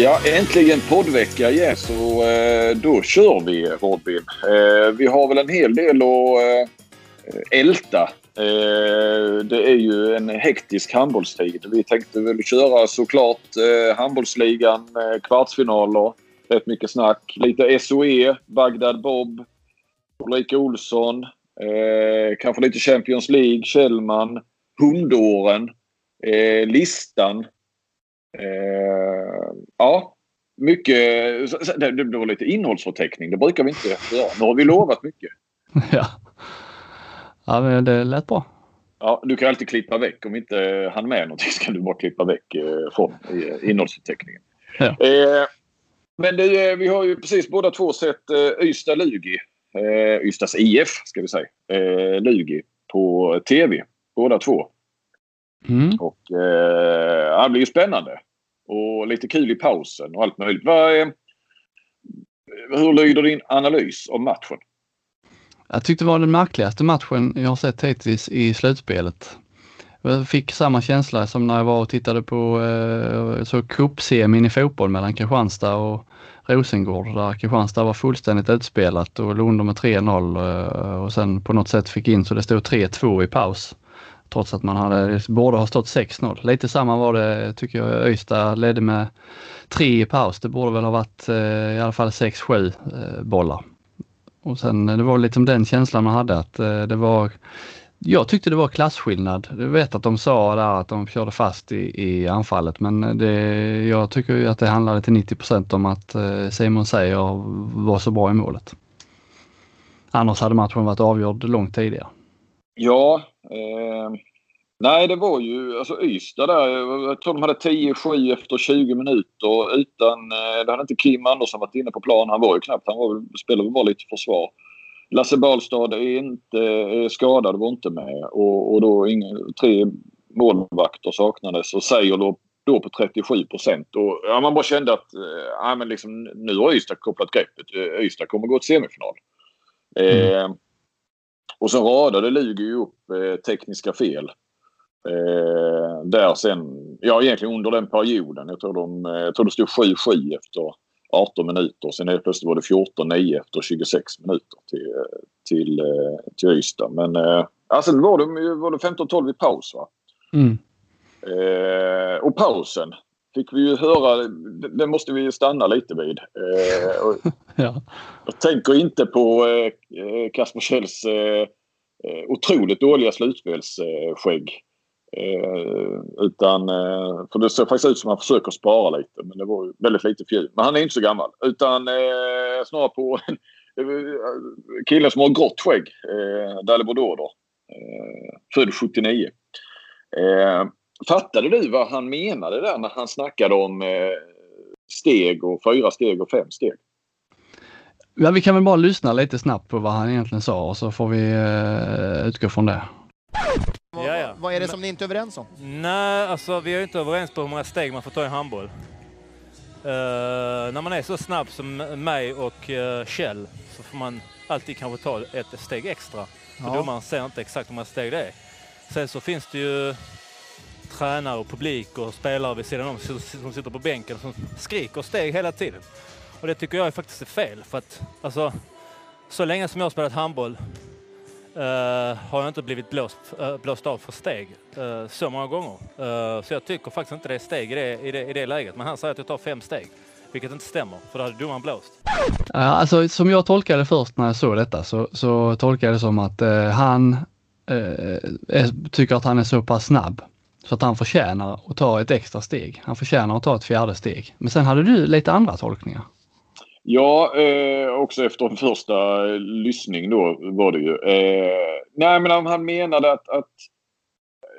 Ja, äntligen poddvecka igen så eh, då kör vi Robin. Eh, vi har väl en hel del att eh, älta. Eh, det är ju en hektisk handbollstid. Vi tänkte väl köra såklart eh, handbollsligan, eh, kvartsfinaler, rätt mycket snack. Lite SOE, Bagdad Bob, Ulrika Olsson, kanske lite Champions League, Kjellman, Hundåren, listan. Ja, mycket. Det, det var lite innehållsförteckning. Det brukar vi inte göra. Nu har vi lovat mycket. ja. Ja, men det lät bra. Ja, du kan alltid klippa väck. Om inte hann med någonting så kan du bara klippa väck eh, från eh, innehållsförteckningen. Ja. Eh, men det, vi har ju precis båda två sett eh, Ystad-Lugi. Eh, Ystads IF ska vi säga. Eh, Lugi på tv. Båda två. Mm. Och eh, det blir ju spännande. Och lite kul i pausen och allt möjligt. Eh, hur lyder din analys av matchen? Jag tyckte det var den märkligaste matchen jag har sett hittills i slutspelet. Jag fick samma känsla som när jag var och tittade på eh, så cupsemin i fotboll mellan Kristianstad och Rosengård där Kristianstad var fullständigt utspelat och låg under med 3-0 eh, och sen på något sätt fick in så det stod 3-2 i paus. Trots att man hade, borde ha stått 6-0. Lite samma var det tycker jag. Öysta ledde med 3 i paus. Det borde väl ha varit eh, i alla fall 6-7 eh, bollar. Och sen eh, det var liksom den känslan man hade att eh, det var jag tyckte det var klasskillnad. Jag vet att de sa där att de körde fast i, i anfallet men eh, det, jag tycker ju att det handlade till 90% om att Simon Säger var så bra i målet. Annars hade matchen varit avgjord långt tidigare. Ja. Eh, nej, det var ju alltså Ystad där. Jag tror de hade 10-7 efter 20 minuter utan... Eh, det hade inte Kim Andersson varit inne på plan. Han var ju knappt. Han var, spelade bara lite försvar. Lasse Balstad är inte är skadad, var inte med. Och, och då inga, tre målvakter saknades och säger då, då på 37 procent. Ja, man bara kände att eh, ja, men liksom, nu har Ystad kopplat greppet. Ystad kommer gå till semifinal. Mm. Eh, och så radade Lugi upp eh, tekniska fel. Eh, där sen, ja egentligen under den perioden. Jag tror, de, eh, jag tror det stod 7-7 efter 18 minuter. Sen helt plötsligt var det 14-9 efter 26 minuter till, till, eh, till Ystad. Men eh, alltså var det, var det 15-12 i paus va? Mm. Eh, och pausen fick vi ju höra, det måste vi stanna lite vid. Eh, ja. Jag tänker inte på eh, Kasper Kjells eh, eh, otroligt dåliga slutspelsskägg. Eh, utan, eh, för det ser faktiskt ut som att han försöker spara lite men det var väldigt lite fjul. Men han är inte så gammal. Utan eh, snarare på eh, killen som har grått skägg. Eh, Dalibor Dorder. Eh, född 79. Eh, Fattade du vad han menade där när han snackade om eh, steg och fyra steg och fem steg? Ja, vi kan väl bara lyssna lite snabbt på vad han egentligen sa och så får vi eh, utgå från det. Vad, är det som ni inte är överens om? Nej, alltså vi är inte överens på hur många steg man får ta i handboll. Uh, när man är så snabb som mig och uh, Kjell så får man alltid kanske ta ett steg extra. För ja. domaren ser inte exakt hur många steg det är. Sen så finns det ju tränare och publik och spelare vid sidan om som sitter på bänken som skriker steg hela tiden. Och det tycker jag är faktiskt är fel för att alltså, så länge som jag har spelat handboll Eh, har jag inte blivit blåst, uh, blåst av för steg uh, så många gånger. så jag tycker faktiskt inte det är steg i det, i, det, i det läget. Men han säger att jag tar fem steg. Vilket inte stämmer, för då hade domaren blåst. Alltså som jag tolkade först när jag såg detta så, så tolkade jag det som att han tycker att han är så pass snabb så att han förtjänar att ta ett extra steg. Han förtjänar att ta ett fjärde steg. Men sen hade du lite andra tolkningar. Ja, eh, också efter en första eh, lyssning då var det ju. Eh, nej, men han menade att, att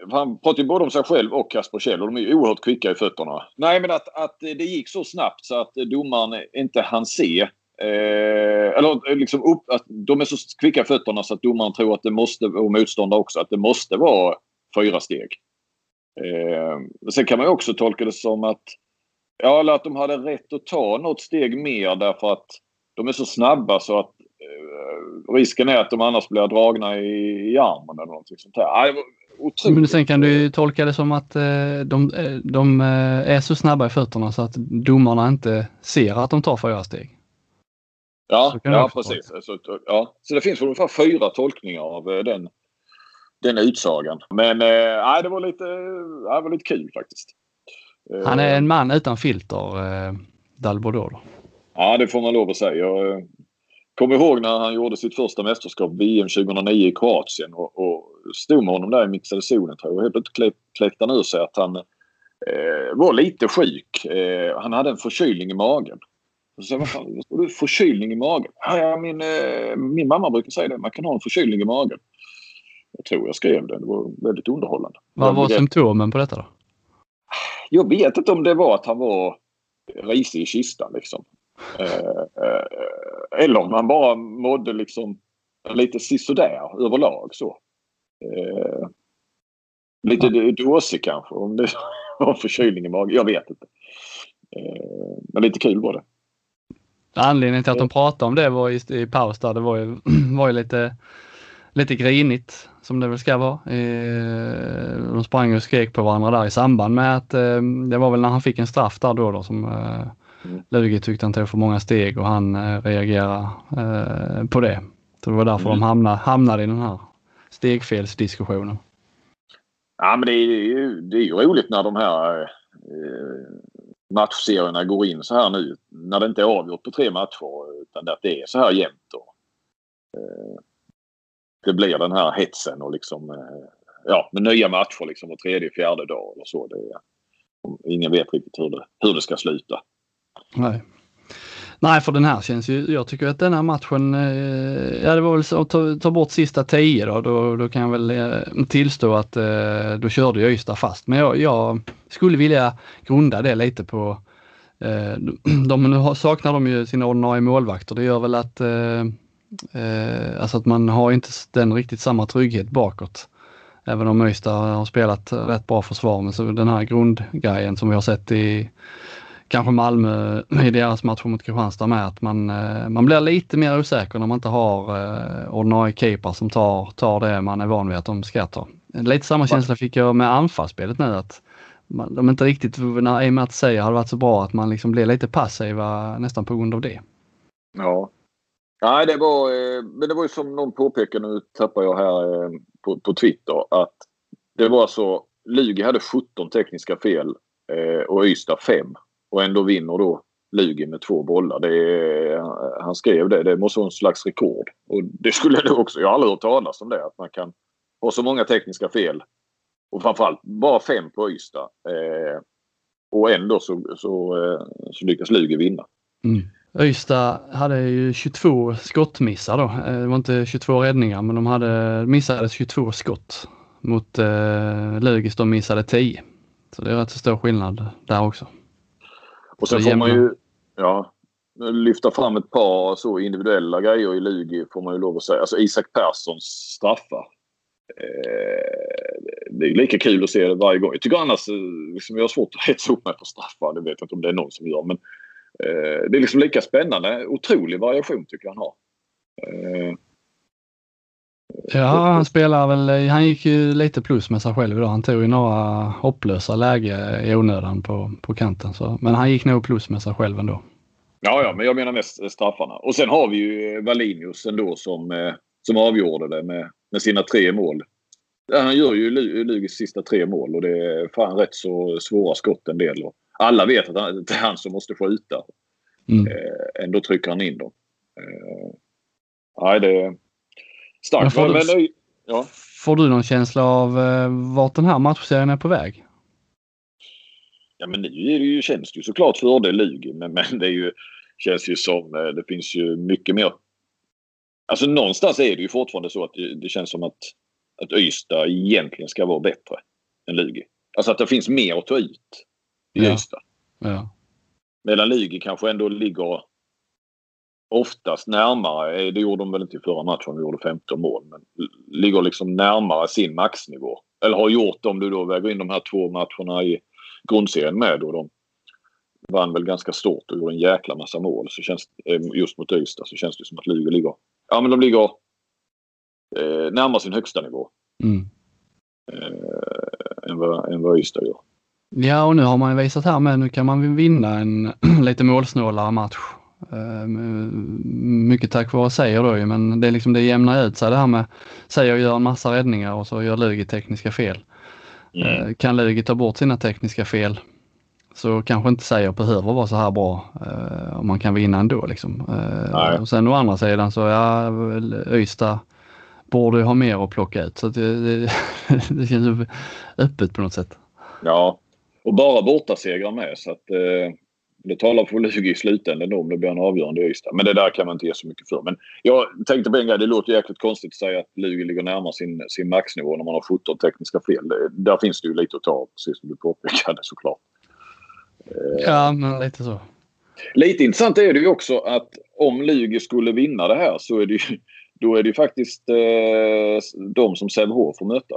eh, han pratar ju både om sig själv och Kasper Kjell och de är ju oerhört kvicka i fötterna. Nej, men att, att det gick så snabbt så att domaren inte hann se. Eh, eller eh, liksom upp, att de är så kvicka i fötterna så att domaren tror att det måste, och motståndare också, att det måste vara fyra steg. Eh, sen kan man ju också tolka det som att Ja, eller att de hade rätt att ta något steg mer därför att de är så snabba så att eh, risken är att de annars blir dragna i, i armen eller någonting sånt där. Men sen kan du ju tolka det som att eh, de, eh, de eh, är så snabba i fötterna så att domarna inte ser att de tar fyra steg. Ja, ja precis. Så, ja. så det finns ungefär fyra tolkningar av den, den utsagan. Men eh, det, var lite, det var lite kul faktiskt. Han är en man utan filter, eh, Dalbodor. Ja, det får man lov att säga. Jag kommer ihåg när han gjorde sitt första mästerskap, VM 2009 i Kroatien och, och stod med honom där i mixade zonen tror jag. Och helt plötsligt kläckte han ur sig att han eh, var lite sjuk. Eh, han hade en förkylning i magen. Så vad fan, vad du förkylning i magen? Ja, min, eh, min mamma brukar säga det. Man kan ha en förkylning i magen. Jag tror jag skrev det. Det var väldigt underhållande. Vad var symptomen på detta då? Jag vet inte om det var att han var risig i kistan liksom. Eh, eh, eller om han bara mådde liksom lite sisådär överlag så. Eh, lite dåsig kanske om det var förkylning i magen. Jag vet inte. Men lite kul var det. Anledningen till att de pratade om det var i, i paus där, det var ju, var ju lite, lite grinigt som det väl ska vara. Eh, de sprang och skrek på varandra där i samband med att eh, det var väl när han fick en straff där då, då som eh, mm. Lugi tyckte han tog för många steg och han eh, reagerade eh, på det. Så det var därför mm. de hamnade, hamnade i den här stegfelsdiskussionen. Ja men det är ju, det är ju roligt när de här eh, matchserierna går in så här nu. När det inte är avgjort på tre matcher utan att det är så här jämnt. Och, eh, det blir den här hetsen och liksom eh, ja, med nya matcher liksom var tredje, fjärde dag eller så. Det, ingen vet riktigt hur det, hur det ska sluta. Nej. Nej, för den här känns ju, jag tycker att den här matchen, eh, ja det var väl så att ta, ta, bort sista tio då, då, då kan jag väl eh, tillstå att eh, då körde jag Ystad fast. Men jag, jag, skulle vilja grunda det lite på, eh, de, nu saknar de ju sina ordinarie målvakter. Det gör väl att, eh, eh, alltså att man har inte den riktigt samma trygghet bakåt. Även om Ystad har spelat rätt bra försvar, men så den här grundgrejen som vi har sett i kanske Malmö i deras match mot Kristianstad med att man, eh, man blir lite mer osäker när man inte har eh, ordinarie keeper som tar, tar det man är van vid att de ska ta. Lite samma känsla fick jag med anfallsspelet nu att man, de inte riktigt, när Eimat säger har varit så bra att man liksom blir lite passiva nästan på grund av det. Ja. Nej, det var, eh, men det var ju som någon påpekade, nu tappar jag här eh, på, på Twitter, att det var så Lugi hade 17 tekniska fel eh, och Ystad 5 och ändå vinner då Lugi med två bollar. Det han skrev det. Det måste vara en slags rekord. Och det skulle det också. Jag har aldrig hört talas om det. Att man kan ha så många tekniska fel. Och framförallt bara fem på Ystad. Eh, och ändå så, så, så lyckas Lugi vinna. Mm. Ystad hade ju 22 skottmissar då. Eh, det var inte 22 räddningar men de hade missade 22 skott. Mot eh, Lugis de missade 10. Så det är rätt stor skillnad där också. Och sen får man ju ja, lyfta fram ett par så individuella grejer i Lugi får man ju lov att säga. Alltså Isak Perssons straffar. Eh, det är lika kul att se det varje gång. Jag tycker annars liksom, jag har svårt att hetsa upp mig på straffar. Det vet jag inte om det är någon som gör. Men det är liksom lika spännande. Otrolig variation tycker jag han har. Eh, Ja, han spelar väl, han gick ju lite plus med sig själv idag. Han tog ju några hopplösa läge i onödan på, på kanten. Så, men han gick nog plus med sig själv ändå. Ja, ja, men jag menar mest straffarna. Och sen har vi ju Valinius ändå som, eh, som avgjorde det med, med sina tre mål. Han gör ju Lugis sista tre mål och det är fan rätt så svåra skott en del. Och alla vet att det är han som måste skjuta. Mm. Eh, ändå trycker han in dem. Eh, nej, det, Starkt. Får, men, du, ja. får du någon känsla av eh, vart den här matchserien är på väg? Ja men nu är det ju, känns det ju såklart fördel Lugi men, men det är ju, känns ju som det finns ju mycket mer. Alltså någonstans är det ju fortfarande så att det, det känns som att, att Ystad egentligen ska vara bättre än Lugi. Alltså att det finns mer att ta ut i ja. Ystad. Ja. Medan Lugi kanske ändå ligger oftast närmare, eh, det gjorde de väl inte i förra matchen, de gjorde 15 mål, men ligger liksom närmare sin maxnivå. Eller har gjort om du då väger in de här två matcherna i grundserien med. Och de, vann väl ganska stort och gjorde en jäkla massa mål. Så känns, eh, just mot Ystad så känns det som att Luleå ligger... Ja, men de ligger eh, närmare sin högsta nivå. Mm. Eh, än, vad, än vad Ystad gör. Ja, och nu har man visat här med, nu kan man vinna en lite målsnålare match. Uh, mycket tack vare Seijer då men det är liksom det jämnar ut sig det här med Seijer gör en massa räddningar och så gör Lugi tekniska fel. Mm. Uh, kan Lugi ta bort sina tekniska fel så kanske inte Seijer behöver vara så här bra uh, om man kan vinna ändå. Liksom. Uh, och sen å andra sidan så ja, Ystad borde ha mer att plocka ut så det, det, det känns öppet på något sätt. Ja, och bara bortasegrar med så att uh, det talar för Lugi i slutändan om det blir en avgörande i Ystad. Men det där kan man inte ge så mycket för. Men jag tänkte på en grej, det låter jäkligt konstigt att säga att Lugi ligger närmare sin, sin maxnivå när man har 17 tekniska fel. Där finns det ju lite att ta precis som du påpekade såklart. Ja, men lite så. Lite intressant är det ju också att om Lugi skulle vinna det här så är det ju, då är det ju faktiskt eh, de som Sävehof får möta.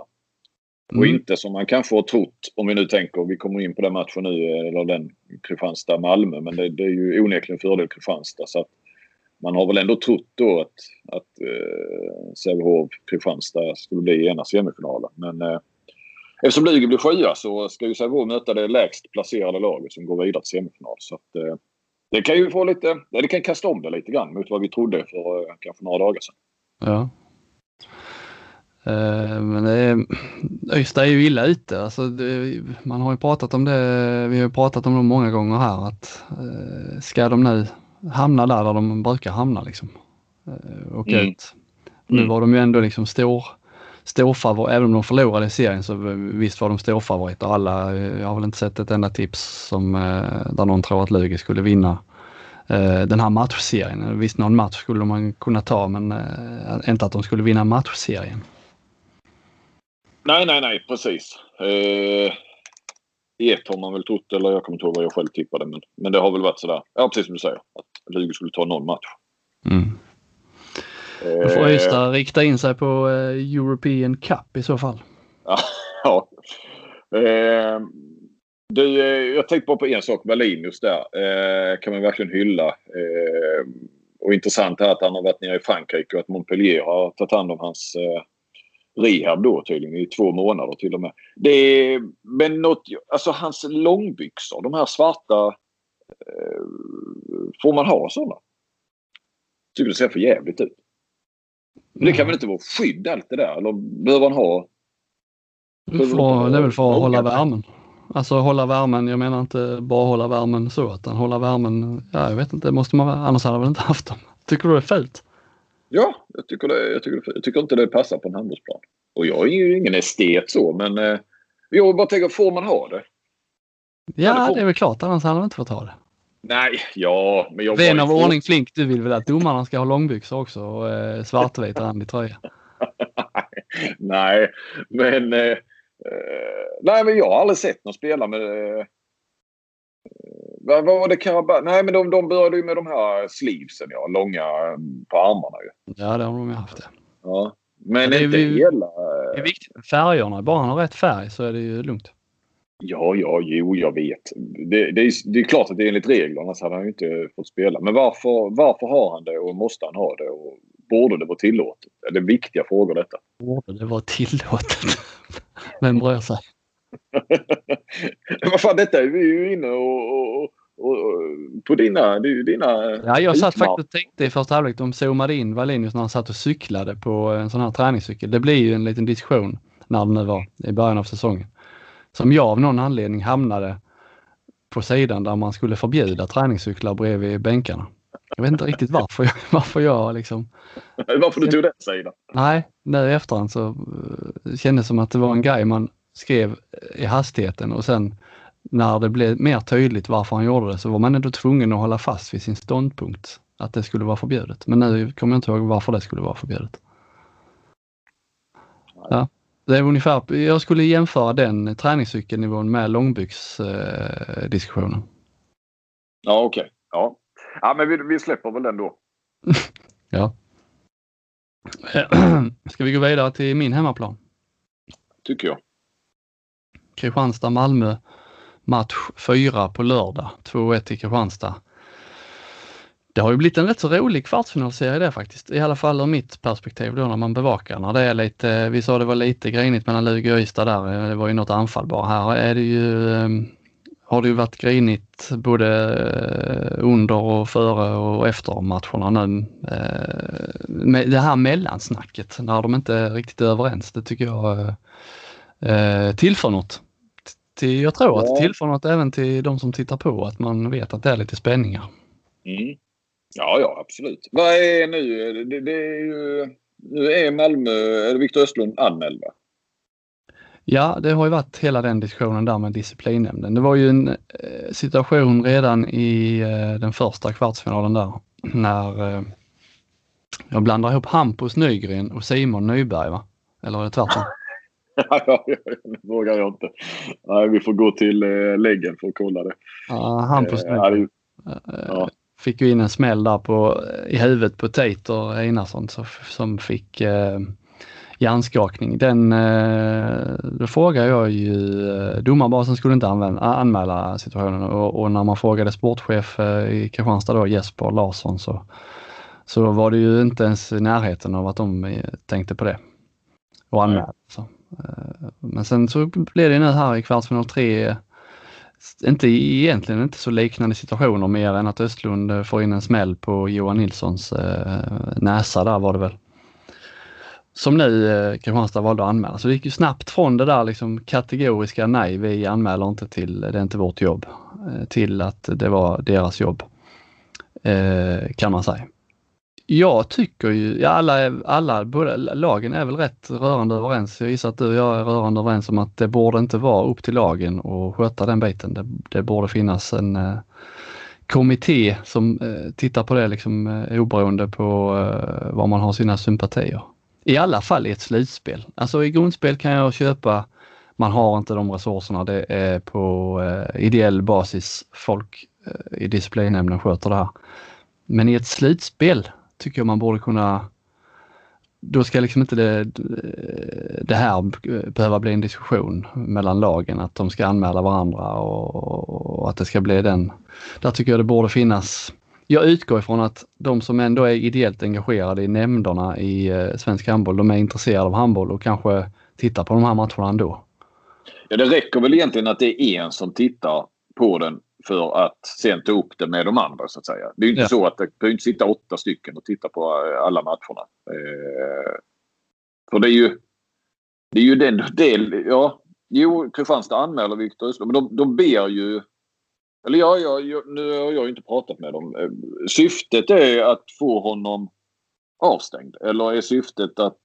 Mm. Och inte som man kanske har trott, om vi nu tänker, vi kommer in på den matchen nu, eller den Kristianstad-Malmö, men det, det, är ju onekligen fördel Kristianstad. Så man har väl ändå trott då att, att eh, Sävehof Kristianstad skulle bli ena semifinalen. Men eh, Eftersom Lugi blir sjua så ska ju Sävehof möta det lägst placerade laget som går vidare till semifinal. Så att, eh, det kan ju få lite, det kan kasta om det lite grann mot vad vi trodde för eh, kanske några dagar sedan. Ja. Eh, men det är, Öysta är ju illa ute. Alltså det, man har ju pratat om det, vi har pratat om det många gånger här att eh, ska de nu hamna där, där de brukar hamna liksom. Eh, åka mm. ut. Nu mm. var de ju ändå liksom stor storfavorit, även om de förlorade serien så visst var de storfavoriter. Alla, jag har väl inte sett ett enda tips som, där någon tror att Lugi skulle vinna den här matchserien. Visst någon match skulle man kunna ta men inte att de skulle vinna matchserien. Nej, nej, nej, precis. Eh, ett har man väl trott, eller jag kommer inte ihåg vad jag själv tippade, men, men det har väl varit sådär. Ja, precis som du säger. Att Lugi skulle ta någon match. Mm. Då får Ystad rikta in sig på eh, European Cup i så fall. ja. Eh, du, eh, jag tänkte bara på en sak. Wallinius där. Eh, kan man verkligen hylla. Eh, och intressant är att han har varit nere i Frankrike och att Montpellier har tagit hand om hans eh, rehab då tydligen i två månader till och med. Det är, men något, alltså hans långbyxor, de här svarta. Eh, får man ha sådana? Tycker det ser för jävligt ut. Men det kan väl inte vara skydd allt det där? Eller behöver han ha? För, det är väl för att hålla värmen. Alltså hålla värmen, jag menar inte bara hålla värmen så utan hålla värmen, ja jag vet inte, måste man annars hade man inte haft dem. Tycker du det är fult? Ja, jag tycker, det, jag, tycker jag tycker inte det passar på en handbollsplan. Och jag är ju ingen estet så men eh, jag bara tänker, får man ha det? Ja, det, det är väl klart, annars hade man inte fått ha det. Nej, ja, men jag Vän av ordning Flink, du vill väl att domarna ska ha långbyxor också och eh, svartvit randig tröja? nej, men... Eh, eh, nej, men jag har aldrig sett någon spela med... Eh, vad var det Karabach? Nej, men de, de började ju med de här sleevesen, ja. Långa mm, på armarna ju. Ja, det har de ju haft. Det. Ja. Men det inte hela... Det är viktigt med färgerna. Bara han har rätt färg så är det ju lugnt. Ja, ja, jo, jag vet. Det, det, är, det är klart att det är enligt reglerna, annars hade han ju inte fått spela. Men varför, varför har han det och måste han ha det? Och borde det vara tillåtet? Det är viktiga frågor detta. Borde det vara tillåtet? Vem bryr sig? Vad fan, detta är vi ju inne och, och, och, och på dina... dina ja, jag satt faktiskt och tänkte i första halvlek, de zoomade in Wallinius när han satt och cyklade på en sån här träningscykel. Det blir ju en liten diskussion när det nu var i början av säsongen som jag av någon anledning hamnade på sidan där man skulle förbjuda träningscyklar bredvid bänkarna. Jag vet inte riktigt varför jag, varför jag liksom... Varför du tog den sidan? Nej, nu i efterhand så uh, kändes det som att det var en grej man skrev i hastigheten och sen när det blev mer tydligt varför han gjorde det så var man ändå tvungen att hålla fast vid sin ståndpunkt att det skulle vara förbjudet. Men nu kommer jag inte ihåg varför det skulle vara förbjudet. Ja, det är ungefär, jag skulle jämföra den träningscykelnivån med långbyxdiskussionen. Eh, ja, okej. Okay. Ja. ja, men vi, vi släpper väl den då. ja. Ska vi gå vidare till min hemmaplan? Tycker jag. Kristianstad-Malmö match 4 på lördag, 2-1 till Kristianstad. Det har ju blivit en rätt så rolig kvartsfinalserie det faktiskt. I alla fall ur mitt perspektiv då när man bevakar. När det är lite, vi sa det var lite grinigt mellan Lugi och Ystad där. Eh, det var ju något anfall bara. Här är det ju, ehm, har det ju varit grinigt både eh, under och före och efter matcherna nu. Eh, det här mellansnacket när de inte är riktigt överens, det tycker jag eh, tillför något. Jag tror att det tillför något även till de som tittar på, att man vet att det är lite spänningar. Mm. Ja, ja absolut. Vad är nu? Det, det är ju, nu är Malmö, är Viktor Östlund anmäld va? Ja, det har ju varit hela den diskussionen där med disciplinnämnden. Det var ju en eh, situation redan i eh, den första kvartsfinalen där när eh, jag blandar ihop Hampus Nygren och Simon Nyberg va? Eller är det tvärtom? ja, det vågar jag inte. Nej, vi får gå till eh, läggen för att kolla det. Ja, Hampus Nygren. Ja fick ju in en smäll där på, i huvudet på Tater Einarsson som fick eh, hjärnskakning. Den, eh, då frågade jag ju, eh, domarbasen skulle inte använda, anmäla situationen och, och, när man frågade sportchef eh, i Kristianstad då, Jesper Larsson så, så var det ju inte ens i närheten av att de eh, tänkte på det och anmälde. Så. Eh, men sen så blev det nu här i kvartsfinal tre inte egentligen inte så liknande situationer mer än att Östlund eh, får in en smäll på Johan Nilssons eh, näsa där var det väl. Som nu eh, Kristianstad valde att anmäla. Så det gick ju snabbt från det där liksom kategoriska nej, vi anmäler inte till, det är inte vårt jobb, eh, till att det var deras jobb. Eh, kan man säga jag tycker ju, ja, alla, alla både lagen är väl rätt rörande överens. Jag gissar att du och jag är rörande överens om att det borde inte vara upp till lagen att sköta den biten. Det, det borde finnas en eh, kommitté som eh, tittar på det liksom eh, oberoende på eh, var man har sina sympatier. I alla fall i ett slutspel. Alltså i grundspel kan jag köpa man har inte de resurserna. Det är på eh, ideell basis folk eh, i disciplinnämnden sköter det här. Men i ett slutspel tycker jag man borde kunna då ska liksom inte det, det här behöva bli en diskussion mellan lagen, att de ska anmäla varandra och, och, att det ska bli den. Där tycker jag det borde finnas. Jag utgår ifrån att de som ändå är ideellt engagerade i nämnderna i eh, svensk handboll, de är intresserade av handboll och kanske tittar på de här matcherna ändå. Ja, det räcker väl egentligen att det är en som tittar på den för att sen ta upp det med de andra så att säga. Det är inte ja. så att det behöver inte sitta åtta stycken och titta på eh, alla matcherna. Eh, för det är ju det är ju den del, ja. Jo, Kristianstad anmäler Viktor Östlund men de, de ber ju eller ja, ja, nu har jag inte pratat med dem. Eh, syftet är att få honom avstängd eller är syftet att...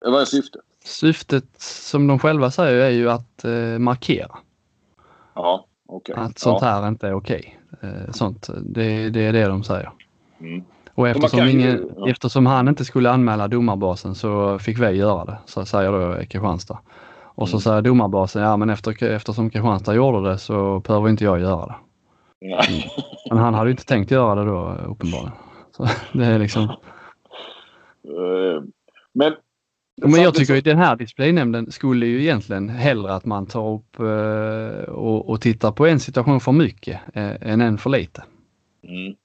Vad är syftet? Syftet som de själva säger är ju att eh, markera. Ja. Okay. Att sånt ja. här inte är okej. Okay. Eh, sånt, det, det, är det de säger. Mm. Och eftersom, ingen, ju, ja. eftersom han inte skulle anmäla domarbasen så fick vi göra det, så säger då Kristianstad. Och så mm. säger domarbasen, ja men efter, eftersom Kristianstad gjorde det så behöver inte jag göra det. Nej. Men han hade inte tänkt göra det då uppenbarligen. Så det är liksom... Eh, men men jag tycker att den här disciplinnämnden skulle ju egentligen hellre att man tar upp eh, och, och tittar på en situation för mycket eh, än en för lite. Mm.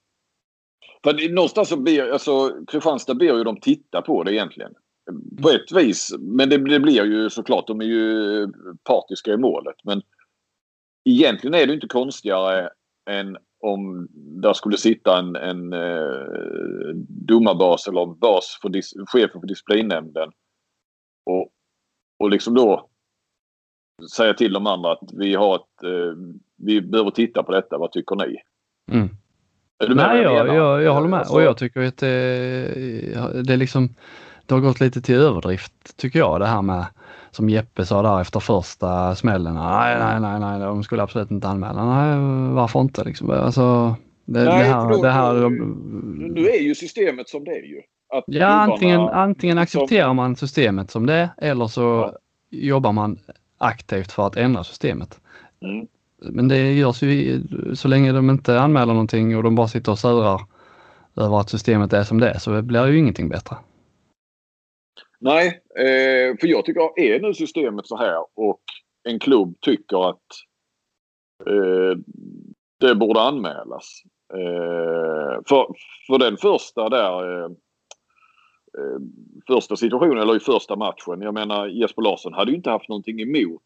För någonstans så ber, alltså Kristianstad ber ju dem titta på det egentligen. På ett vis. Men det, det blir ju såklart, de är ju partiska i målet. Men egentligen är det inte konstigare än om där skulle sitta en, en eh, domarbas eller bas för dis, chefen för disciplinnämnden och, och liksom då säga till de andra att vi har ett, eh, vi behöver titta på detta. Vad tycker ni? Mm. Är du med Nej, jag, jag, jag, jag håller med alltså, och jag tycker att det, det, liksom, det har gått lite till överdrift tycker jag det här med som Jeppe sa där efter första smällen. Nej, nej, nej, nej, de skulle absolut inte anmäla. Nej, varför inte liksom? Alltså, det, nej, det här, då, det här, nu är ju systemet som det är ju. Att ja, antingen, antingen accepterar man systemet som det är eller så ja. jobbar man aktivt för att ändra systemet. Mm. Men det görs ju så länge de inte anmäler någonting och de bara sitter och surar över att systemet är som det är så blir ju ingenting bättre. Nej, eh, för jag tycker är nu systemet så här och en klubb tycker att eh, det borde anmälas. Eh, för, för den första där eh, eh, första situationen eller i första matchen. Jag menar Jesper Larsson hade ju inte haft någonting emot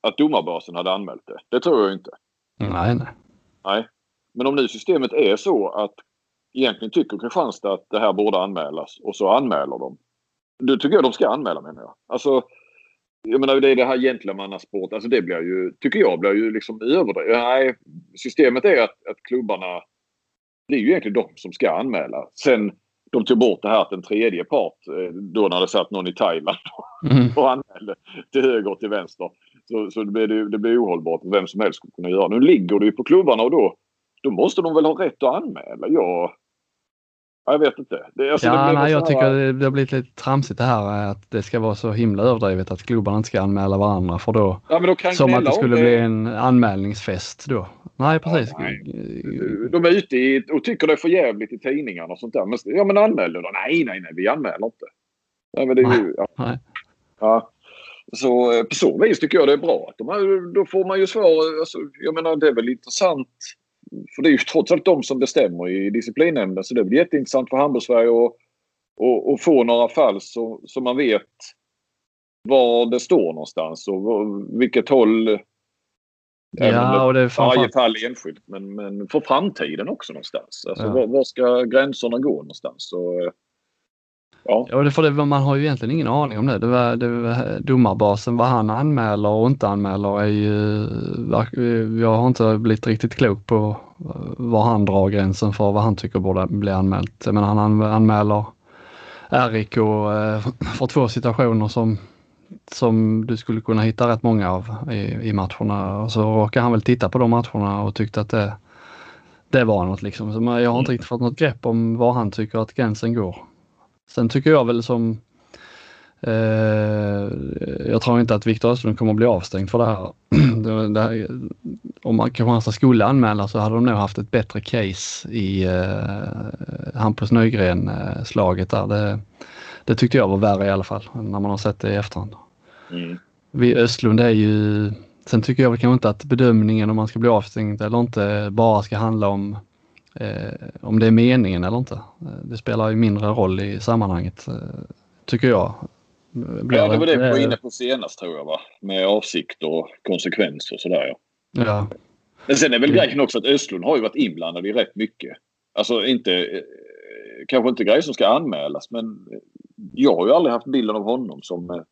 att domarbasen hade anmält det. Det tror jag inte. Nej, nej. Nej. Men om nu systemet är så att egentligen tycker Kristianstad att det här borde anmälas och så anmäler de. Då tycker jag de ska anmäla menar jag. Alltså, jag menar det är det här gentlemannasport. Alltså det blir ju, tycker jag, blir ju liksom överdrivet. Nej, systemet är att, att klubbarna, det är ju egentligen de som ska anmäla. Sen de tog bort det här att en tredje part, eh, då när det satt någon i Thailand mm. och anmälde till höger och till vänster. Så, så det, blir, det blir ohållbart. Vem som helst skulle kunna göra. Nu ligger det ju på klubbarna och då, då måste de väl ha rätt att anmäla. Jag, jag vet inte. Det, alltså, ja, nej, jag tycker det, det har blivit lite tramsigt det här att det ska vara så himla överdrivet att klubbarna inte ska anmäla varandra för då, ja, då som att det skulle bli en anmälningsfest då. Nej precis. Ja, nej. De är ute i, och tycker det är för jävligt i tidningarna och sånt där. Men, ja men anmäl då. Nej, nej, nej, vi anmäler inte. Nej, men det är ju, ja. Nej. ja. Så eh, på så vis tycker jag det är bra. De här, då får man ju svar. Alltså, jag menar det är väl intressant. För det är ju trots allt de som bestämmer i disciplinnämnden. Så det väl jätteintressant för Hamburgsverige att och, och få några fall så, så man vet var det står någonstans och vilket håll Ja, och det är framförallt... Varje fall enskilt men, men för framtiden också någonstans. Alltså, ja. var, var, ska gränserna gå någonstans? Så, eh, ja, ja för det, man har ju egentligen ingen aning om det. det, var, det var domarbasen, vad han anmäler och inte anmäler är ju... Jag har inte blivit riktigt klok på var han drar gränsen för vad han tycker borde bli anmält. Men han anmäler RIK eh, för två situationer som som du skulle kunna hitta rätt många av i, i matcherna. Och så råkade han väl titta på de matcherna och tyckte att det, det var något liksom. Så jag har inte riktigt fått något grepp om var han tycker att gränsen går. Sen tycker jag väl som eh, jag tror inte att Viktor Östlund kommer att bli avstängd för det här. det, här om Kristianstad skulle anmäla så hade de nog haft ett bättre case i eh, Hampus Nygren-slaget där. Det, det tyckte jag var värre i alla fall när man har sett det i efterhand. Mm. Vi, Östlund är ju, sen tycker jag väl kanske inte att bedömningen om man ska bli avstängd eller inte bara ska handla om om det är meningen eller inte. Det spelar ju mindre roll i sammanhanget, eh, tycker jag. Blir ja, det var det vi var inne på senast tror jag va? Med avsikt och konsekvenser och sådär ja. ja. Men sen är väl grejen också att Östlund har ju varit inblandad i rätt mycket. Alltså inte, eh, kanske inte grejer som ska anmälas men jag har ju aldrig haft bilden av honom som eh,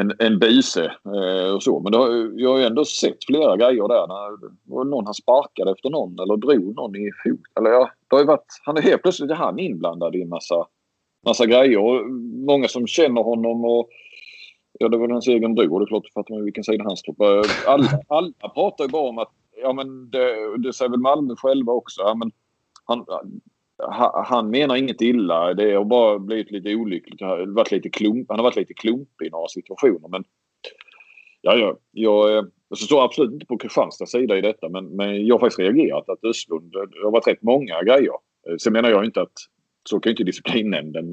en, en bise eh, och så. Men har, jag har ju ändå sett flera grejer där. När någon han sparkade efter någon eller drog någon i fot. Eller ja, det har ju varit, han är helt plötsligt är han inblandad i en massa, massa grejer. Och många som känner honom och Ja, det var hans egen bror. Det är klart, då fattar man vilken sida han står på. Alla, alla pratar ju bara om att, ja men det, det säger väl Malmö själva också. Ja, men han, han menar inget illa. Det har bara blivit lite olyckligt. Han har varit lite, klump, han har varit lite klumpig i några situationer. Men ja, ja, jag, eh, alltså, jag står absolut inte på Kristianstads sida i detta. Men, men jag har faktiskt reagerat att Östlund, eh, det har varit rätt många grejer. Eh, sen menar jag inte att så kan ju inte disciplinnämnden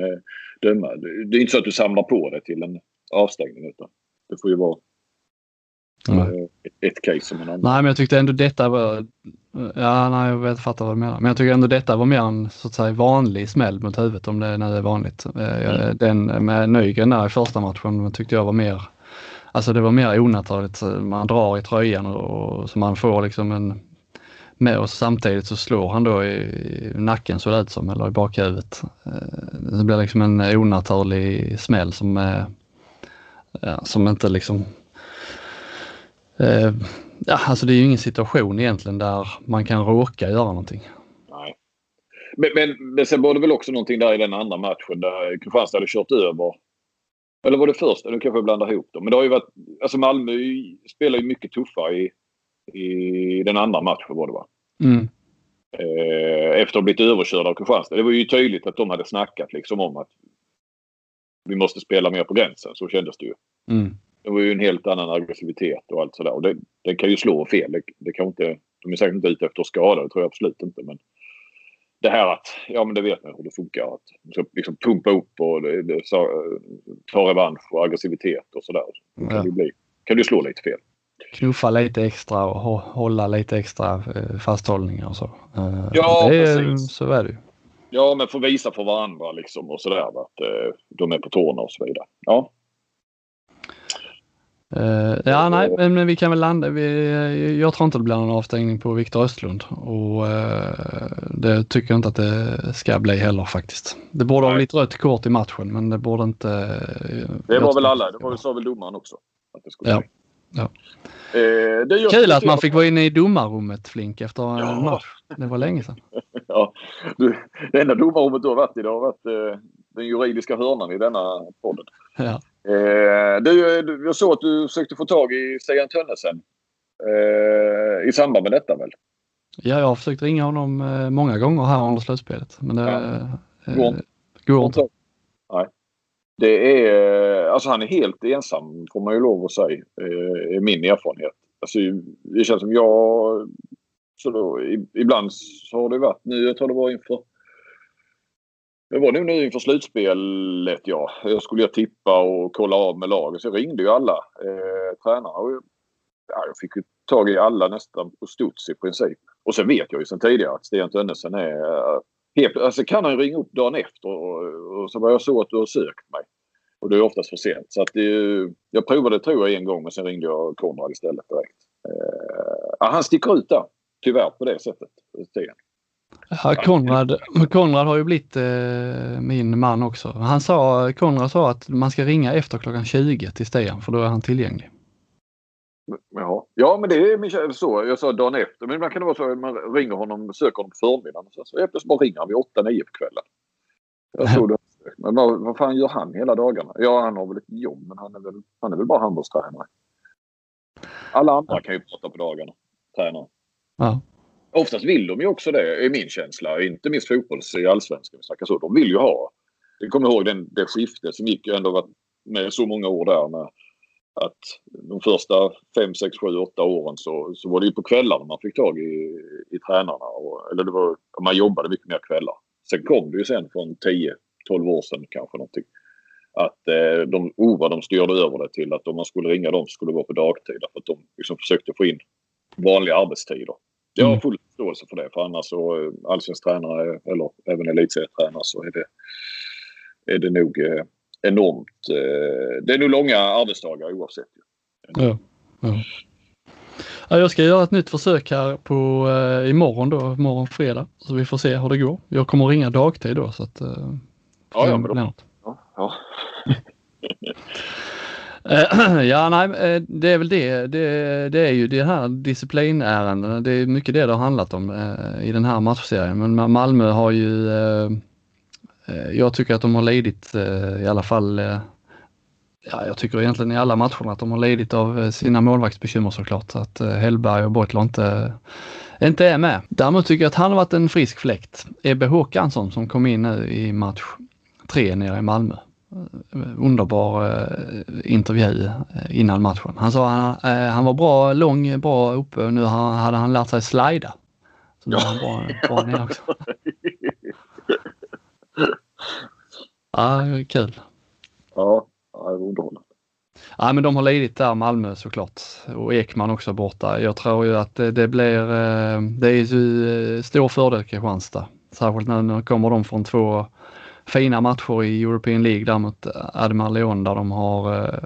döma. Det är inte så att du samlar på det till en avstängning. Utan det får ju vara Mm. Ett case som en annan. Nej, men jag tyckte ändå detta var... Ja, nej, jag vet, fattar vad du menar. Men jag tycker ändå detta var mer en så att säga vanlig smäll mot huvudet om det nu är vanligt. Eh, mm. Den med Nygren där i första matchen tyckte jag var mer... Alltså det var mer onaturligt. Man drar i tröjan och, så man får liksom en... Med och samtidigt så slår han då i, i nacken så det ut som, eller i bakhuvudet. Eh, det blir liksom en onaturlig smäll som, ja, som inte liksom Eh, ja, alltså det är ju ingen situation egentligen där man kan råka göra någonting. Nej. Men, men, men sen var det väl också någonting där i den andra matchen där Kristianstad hade kört över. Eller var det första? Nu kanske jag blandar ihop dem. Men det har ju varit... Alltså Malmö spelar ju mycket tuffare i, i den andra matchen var det va? Mm. Eh, efter att ha blivit överkörda av Kristianstad. Det var ju tydligt att de hade snackat liksom om att vi måste spela mer på gränsen. Så kändes det ju. Mm. Det var ju en helt annan aggressivitet och allt sådär. Och det, det kan ju slå fel. Det, det kan inte, de är säkert inte ute efter att skada, det tror jag absolut inte. Men det här att, ja men det vet man hur det funkar. Att så liksom pumpa upp och det, det, ta revansch och aggressivitet och sådär. Så kan ja. det bli. kan du slå lite fel. Knuffa lite extra och hålla lite extra eh, fasthållningar och så. Eh, ja, det är, precis. Så är det Ja, men få visa för varandra liksom och sådär att eh, de är på tårna och så vidare. Ja. Uh, ja, nej, men, men, vi kan väl landa. Vi, jag tror inte det blir någon avstängning på Viktor Östlund och uh, det tycker jag inte att det ska bli heller faktiskt. Det borde nej. ha blivit rött kort i matchen, men det borde inte. Det var väl alla. Det var, sa väl domaren också. Att det skulle ja. ja. Eh, Kul att man fick vara inne i domarrummet Flink efter en ja. match. Det var länge sedan. ja, du, det enda domarrummet du har varit i det har varit eh, den juridiska hörnan i denna podden. Ja. Eh, du, jag såg att du försökte få tag i Stian Tönnesen eh, i samband med detta väl? Ja, jag har försökt ringa honom eh, många gånger här under slutspelet. Men det ja. går, inte. går inte. Nej. Det är, alltså han är helt ensam får man ju lov att säga, är min erfarenhet. Alltså, det känns som jag... Så då, ibland så har det varit nu, jag tror det var inför det var nog nu inför slutspelet ja. Jag skulle jag tippa och kolla av med laget så jag ringde ju alla eh, tränarna. Och, ja, jag fick ju tag i alla nästan på studs i princip. Och sen vet jag ju sen tidigare att Sten Tönnesen är... Eh, helt, alltså kan han ringa upp dagen efter och, och så var jag så att du har sökt mig. Och det är oftast för sent. Så att det, jag provade tror jag en gång men sen ringde jag Konrad istället direkt. Eh, ja, han sticker ut där. Tyvärr på det sättet. Sten. Ja, Konrad, Konrad har ju blivit eh, min man också. Han sa, Konrad sa att man ska ringa efter klockan 20 till Stian för då är han tillgänglig. Ja, ja men det är så. Jag sa dagen efter. Men ibland kan det vara så att man ringer honom, söker honom på förmiddagen. Så, så plötsligt bara ringer han vid 8-9 på kvällen. Jag det. Men vad, vad fan gör han hela dagarna? Ja, han har väl ett jobb men han är väl, han är väl bara handbollstränare. Alla andra kan ju prata på dagarna. Tränare. Ja. Oftast vill de ju också det, är min känsla. Inte minst fotbolls i allsvenskan. så. De vill ju ha. Jag kommer ihåg den, det skiftet som gick ju ändå varit med så många år där med att de första 5, 6, 7, 8 åren så, så var det ju på kvällarna man fick tag i, i tränarna. Och, eller det var, man jobbade mycket mer kvällar. Sen kom det ju sen från 10, 12 år sedan kanske någonting. Att eh, de, oh, vad de styrde över det till att om man skulle ringa dem skulle det vara på dagtid. För att de liksom försökte få in vanliga arbetstider. Jag har mm. full förståelse för det. För annars så eh, allsvensk tränare eller även elitserietränare så är det, är det nog eh, enormt. Eh, det är nog långa arbetsdagar oavsett. Ja, ja. ja, jag ska göra ett nytt försök här på eh, imorgon då, imorgon fredag. Så vi får se hur det går. Jag kommer ringa dagtid då så att... Eh, ja, ja, men då, ja, ja. Eh, ja, nej, eh, det är väl det. det. Det, är ju det här disciplinärendena. Det är mycket det det har handlat om eh, i den här matchserien. Men Malmö har ju, jag tycker att de har lidit i alla fall, ja, jag tycker egentligen i alla matcherna att de har lidit av sina målvaktsbekymmer såklart. Att Hellberg och Beutler inte, inte är med. Däremot tycker jag att han har varit en frisk fläkt. Ebbe Håkansson som kom in nu i match tre nere i Malmö underbar eh, intervju eh, innan matchen. Han sa att han, eh, han var bra, lång, bra uppe och nu hade han lärt sig slida. Så nu är han bra, bra ner också. ja, kul. Ja, ja det var underhållande. Ja, men de har lidit där, Malmö såklart. Och Ekman också borta. Jag tror ju att det, det blir, det är ju stor fördel Kristianstad. Särskilt när, när kommer de från två fina matcher i European League där mot Admar Leon där de har eh,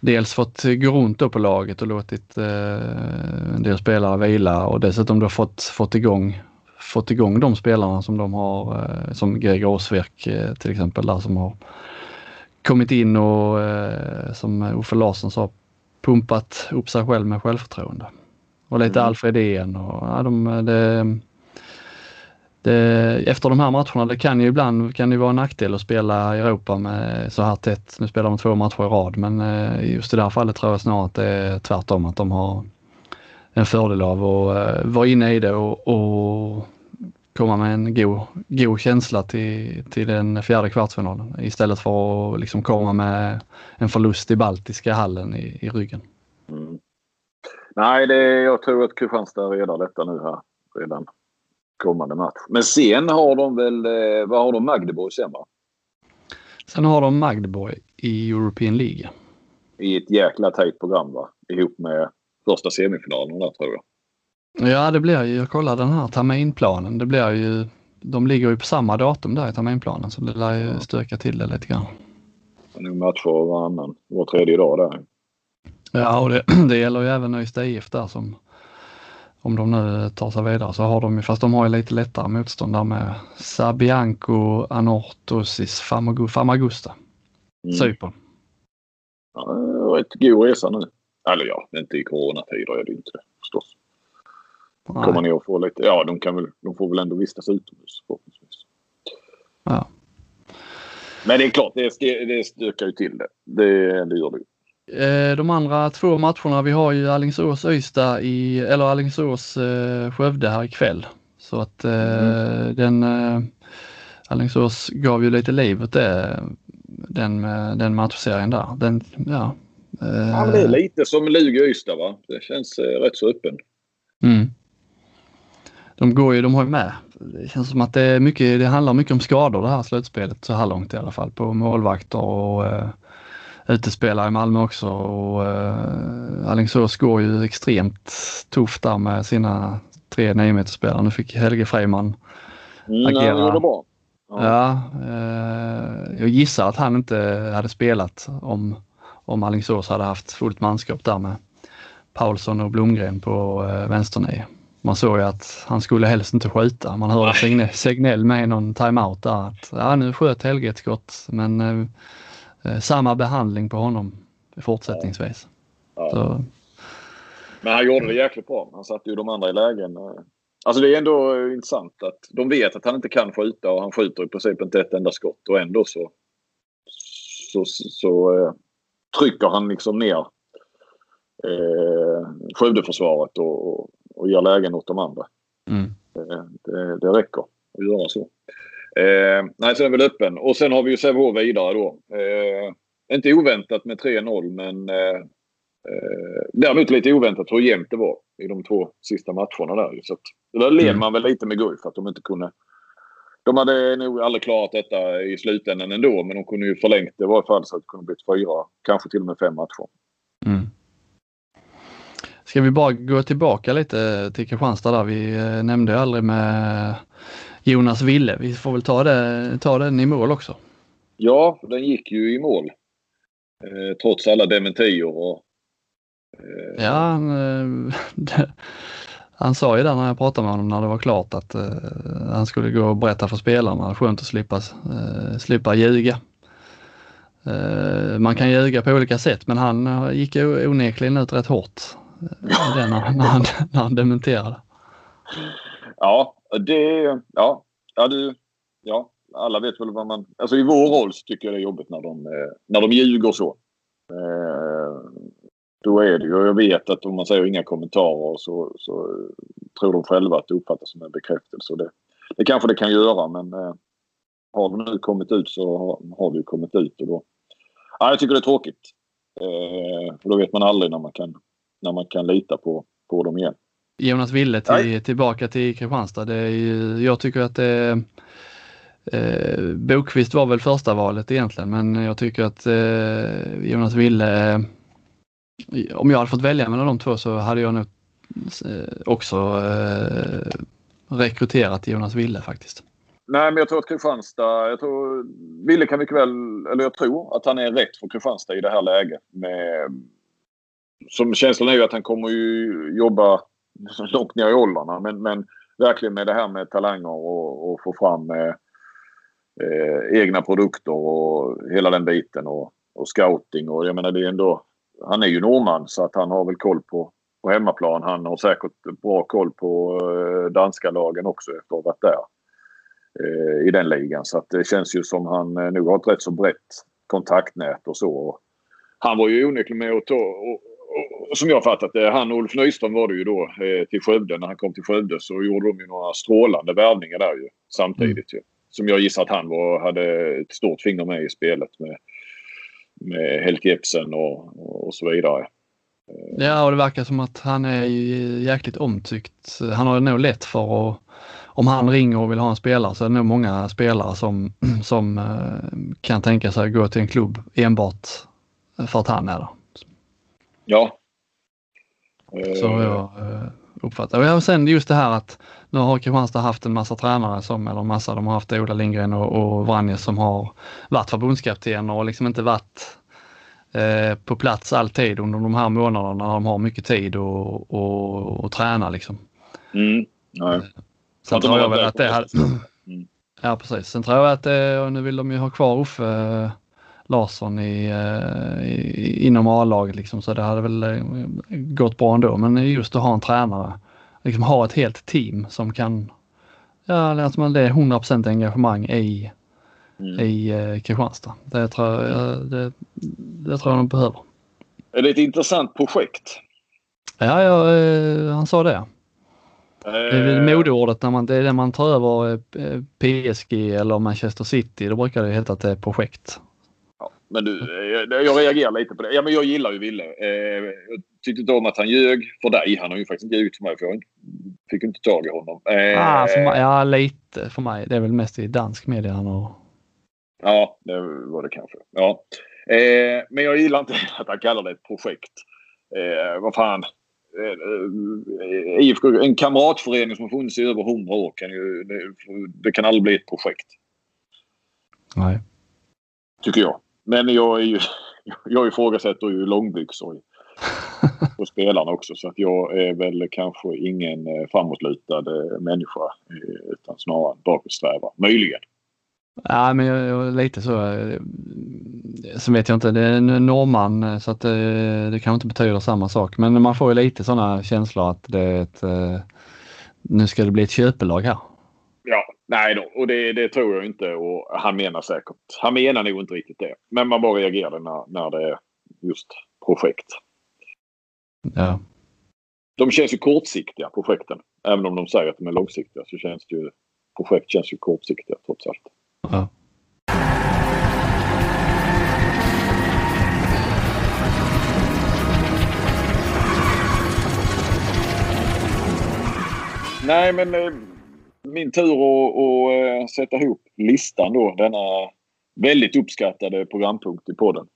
dels fått gå runt då på laget och låtit eh, en del spelare vila och dessutom då fått, fått igång fått igång de spelarna som de har, eh, som Gregor Åsverk eh, till exempel där som har kommit in och eh, som Uffe Larsson sa pumpat upp sig själv med självförtroende. Och lite mm. Alfred Ehn och ja, de, det, det, eh, efter de här matcherna, det kan ju ibland kan det vara en nackdel att spela Europa med så här tätt. Nu spelar de två matcher i rad men eh, just i det här fallet tror jag snarare att det är tvärtom att de har en fördel av att eh, vara inne i det och, och komma med en god, god känsla till, till den fjärde kvartsfinalen istället för att liksom komma med en förlust i Baltiska hallen i, i ryggen. Mm. Nej, det, jag tror att Kristianstad redar detta nu här redan kommande match. Men sen har de väl, eh, vad har de Magdeborg sen va? Sen har de Magdeborg i European League. i ett jäkla tajt program va? Ihop med första semifinalen där tror jag. Ja, det blir ju, jag kollade den här terminplanen, det blir ju, de ligger ju på samma datum där i terminplanen så det lär ju stöka till det lite grann. Det är nog matcher varannan, var tredje dag där. Ja, och det, det gäller ju även Ystad IF där som om de nu tar sig vidare så har de ju, fast de har ju lite lättare motstånd där med Sabianco, Anortosis, Famagusta, mm. Cypern. Ja, rätt god resa nu. Eller ja, inte i coronatider är det inte förstås. Nej. Kommer ner och få lite, ja de, kan väl, de får väl ändå vistas utomhus förhoppningsvis. Ja. Men det är klart, det, det stökar ju till det. Det, det gör det Eh, de andra två matcherna, vi har ju Alingsås-Ystad i, eller Alingsås-Skövde här ikväll. Så att eh, mm. den eh, Alingsås gav ju lite liv åt det, den, den matchserien där. Den, ja, eh, ja, men det är lite som Lugi-Ystad va? Det känns eh, rätt så öppen. Mm. De går ju, de har ju med. Det känns som att det, är mycket, det handlar mycket om skador det här slutspelet så här långt i alla fall på målvakter och eh, utespelare i Malmö också och uh, Alingsås går ju extremt tufft där med sina tre 9 spelare Nu fick Helge Freiman mm, agera. Ja, bra. Ja, ja uh, jag gissar att han inte hade spelat om, om Alingsås hade haft fullt manskap där med Paulsson och Blomgren på uh, vänsternio. Man såg ju att han skulle helst inte skjuta. Man hörde Signell, Signell med någon timeout där att ja, nu sköt Helge ett skott men Eh, samma behandling på honom fortsättningsvis. Ja. Ja. Men han gjorde det jäkligt bra. Han satte ju de andra i lägen. Eh. Alltså det är ändå intressant att de vet att han inte kan skjuta och han skjuter i princip inte ett enda skott och ändå så, så, så, så eh, trycker han liksom ner eh, Skövdeförsvaret och, och, och ger lägen åt de andra. Mm. Det, det, det räcker att göra så. Eh, nej, så är den väl öppen. Och sen har vi ju Sävehof vidare då. Eh, inte oväntat med 3-0 men eh, eh, däremot lite oväntat hur jämnt det var i de två sista matcherna där. Så att, där led mm. man väl lite med Guif att de inte kunde... De hade nog aldrig klarat detta i slutändan ändå men de kunde ju förlängt det i varje fall så att det kunde blivit fyra, kanske till och med fem matcher. Mm. Ska vi bara gå tillbaka lite till Kristianstad där. Vi eh, nämnde aldrig med Jonas Ville. Vi får väl ta, det, ta den i mål också. Ja, den gick ju i mål. Eh, trots alla dementier och... Eh... Ja, han, eh, han sa ju där när jag pratade med honom när det var klart att eh, han skulle gå och berätta för spelarna. Skönt att slippa, eh, slippa ljuga. Eh, man kan ljuga på olika sätt men han gick onekligen ut rätt hårt när, han, när han dementerade. Ja, det... Ja, ja, du, ja, alla vet väl vad man... Alltså i vår roll så tycker jag det är jobbigt när de, eh, när de ljuger så. Eh, då är det ju... Jag vet att om man säger inga kommentarer så, så tror de själva att det uppfattas som en bekräftelse. Det, det kanske det kan göra men eh, har det nu kommit ut så har, har det ju kommit ut. Och då, ja, jag tycker det är tråkigt. för då vet man aldrig när man kan, när man kan lita på, på dem igen. Jonas Wille till, tillbaka till Kristianstad. Det är ju, jag tycker att det eh, Bokvist var väl första valet egentligen men jag tycker att eh, Jonas Wille, eh, om jag hade fått välja mellan de två så hade jag nog eh, också eh, rekryterat Jonas Wille faktiskt. Nej, men jag tror att Kristianstad, jag tror, Wille kan mycket väl, eller jag tror att han är rätt för Kristianstad i det här läget. Med, som känslan är ju att han kommer ju jobba långt ner i åldrarna. Men, men verkligen med det här med talanger och, och få fram eh, eh, egna produkter och hela den biten och, och scouting. Och jag menar det är ändå, han är ju norrman så att han har väl koll på, på hemmaplan. Han har säkert bra koll på eh, danska lagen också efter att ha varit där eh, i den ligan. Så att det känns ju som han eh, nog har ett rätt så brett kontaktnät och så. Han var ju onekligen med och, ta, och, som jag fattat det, han och Ulf Nyström var det ju då eh, till Skövde. När han kom till Skövde så gjorde de ju några strålande värvningar där ju samtidigt. Mm. Ju. Som jag gissar att han var, hade ett stort finger med i spelet med, med Helke Jepsen och, och så vidare. Ja, och det verkar som att han är jäkligt omtyckt. Han har nog lätt för att om han ringer och vill ha en spelare så är det nog många spelare som, som eh, kan tänka sig att gå till en klubb enbart för att han är där. Ja. Så jag eh, uppfattat. Och sen just det här att nu har Kristianstad haft en massa tränare som, eller massa, de har haft Ola Lindgren och, och Vranjes som har varit förbundskapten och liksom inte varit eh, på plats alltid under de här månaderna när de har mycket tid och, och, och träna liksom. Mm. Nej. Sen tror jag väl att det hade... Mm. Ja precis. Sen tror jag att det, och nu vill de ju ha kvar Uffe eh, Larsson i, eh, i, inom A-laget liksom, så det hade väl eh, gått bra ändå. Men just att ha en tränare, liksom ha ett helt team som kan, ja alltså det är 100% engagemang i, mm. i eh, Kristianstad. Det tror jag, det, det tror jag de behöver. Är det ett intressant projekt? Ja, ja han sa det. Det är väl modeordet när man, det är det man tar över PSG eller Manchester City. Då brukar det heta att det är projekt. Men du, jag, jag reagerar lite på det. Ja, men jag gillar ju Ville. Eh, jag tyckte inte om att han ljög för dig. Han har ju faktiskt inte ljugit för mig för jag fick inte tag i honom. Eh, ah, för mig, ja, lite för mig. Det är väl mest i dansk media han har... Ja, det var det kanske. Ja. Eh, men jag gillar inte att han kallar det ett projekt. Eh, vad fan. Eh, IFK, en kamratförening som har funnits i över hundra år kan ju... Det, det kan aldrig bli ett projekt. Nej. Tycker jag. Men jag är ju... Jag ifrågasätter ju långbyxor på spelarna också. Så att jag är väl kanske ingen eh, framåtlutad eh, människa. Eh, utan snarare bakåtsträvare. Möjligen. Ja, men jag, jag, lite så. Så vet jag inte, det är en norrman så att det, det kanske inte betyder samma sak. Men man får ju lite sådana känslor att det är ett, nu ska det bli ett köpelag här. Ja, Nej då, och det, det, tror jag inte och han menar säkert. Han menar nog inte riktigt det. Men man bara reagerar när, när det är just projekt. Ja. De känns ju kortsiktiga projekten. Även om de säger att de är långsiktiga så känns det ju projekt känns ju kortsiktiga trots allt. Ja. Nej men eh, min tur att, att eh, sätta ihop listan då. Denna väldigt uppskattade programpunkt i podden.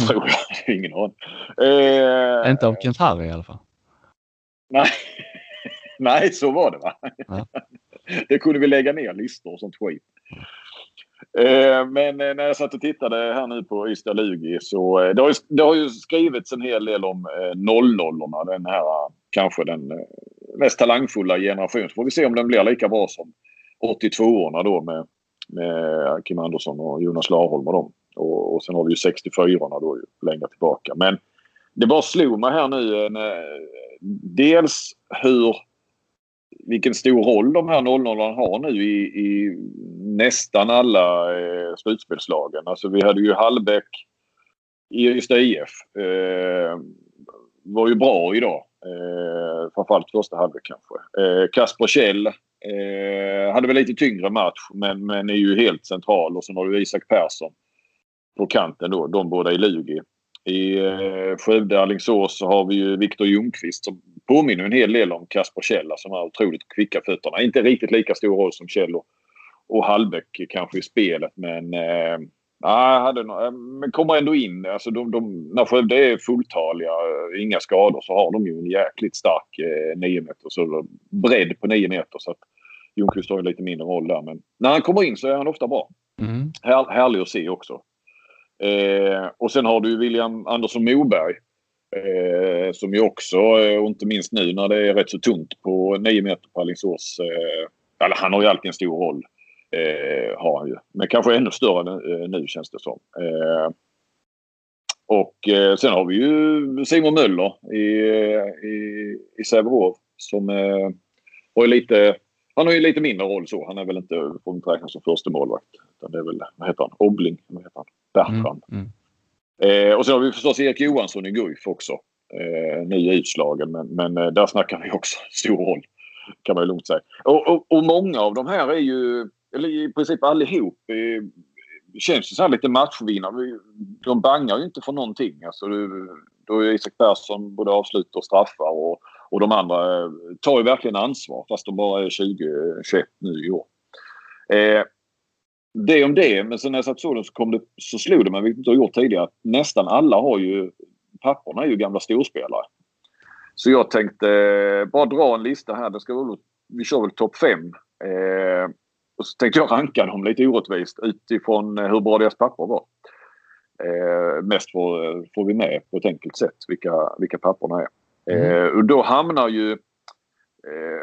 Mm. Tror jag. Ingen aning. Eh, Inte av Kent Harry i alla fall. Nej. nej, så var det va? Ja. det kunde vi lägga ner listor och sånt skit. Eh, men eh, när jag satt och tittade här nu på Ystad Lugi så eh, det har, ju, det har ju skrivits en hel del om eh, 00 Den här kanske den mest talangfulla generation. Så får vi se om den blir lika bra som 82orna då med, med Kim Andersson och Jonas Larholm och dem. Och, och sen har vi ju 64orna då längre tillbaka. Men det bara slog mig här nu. Eh, en... dels hur vilken stor roll de här 00 har nu i, i nästan alla eh, slutspelslagen. Alltså vi hade ju Hallbäck i Ystad IF. Eh, var ju bra idag. Eh, framförallt första halvlek kanske. Eh, Kasper Kjell eh, hade väl lite tyngre match men, men är ju helt central. Och sen har du Isak Persson på kanten då. De båda i Lugi. I eh, Skövde, Alingsås så har vi ju Viktor Ljungqvist som påminner en hel del om Kasper Kjell som har otroligt kvicka fötterna. Inte riktigt lika stor roll som Kjell och, och Hallbäck kanske i spelet men eh, Nej, hade no men kommer ändå in. Alltså de, de, när Skövde är fulltaliga, eh, inga skador, så har de ju en jäkligt stark eh, 9 meter. Så bredd på 9 meter. Så att Ljungqvist har ju lite mindre roll där. Men när han kommer in så är han ofta bra. Mm. Här, härlig att se också. Eh, och sen har du William Andersson Moberg. Eh, som ju också, eh, och inte minst nu när det är rätt så tunt på 9 meter på Alingsås. Eh, eller han har ju alltid en stor roll. Eh, har han ju. Men kanske ännu större nu, eh, nu känns det som. Eh, och eh, sen har vi ju Simon Möller i, i, i Sävehof som eh, har lite han har ju lite mindre roll så. Han är väl inte, får inte räknas som första målvakt. Utan det är väl, vad heter han? Obling? Vad heter han? Bertrand. Mm, mm. Eh, och sen har vi förstås Erik Johansson i Guif också. Eh, ny utslagen men, men eh, där snackar vi också stor roll. Kan man ju lugnt säga. Och, och, och många av de här är ju eller i princip allihop, känns ju så här lite matchvinnare. De bangar ju inte för någonting. Alltså, då är Isak Persson både avslutar och straffar och, och de andra eh, tar ju verkligen ansvar fast de bara är 20-21 nu i år. Eh, det om det, men sen när jag satt så så, kom det, så slog det mig, vilket jag har gjort tidigare, att nästan alla har ju papporna är ju gamla storspelare. Så jag tänkte eh, bara dra en lista här. Det ska vi, vi kör väl topp fem. Eh, och så tänkte jag ranka dem lite orättvist utifrån hur bra deras papper var. Eh, mest får, får vi med på ett enkelt sätt vilka, vilka papporna är. Mm. Eh, och då hamnar ju...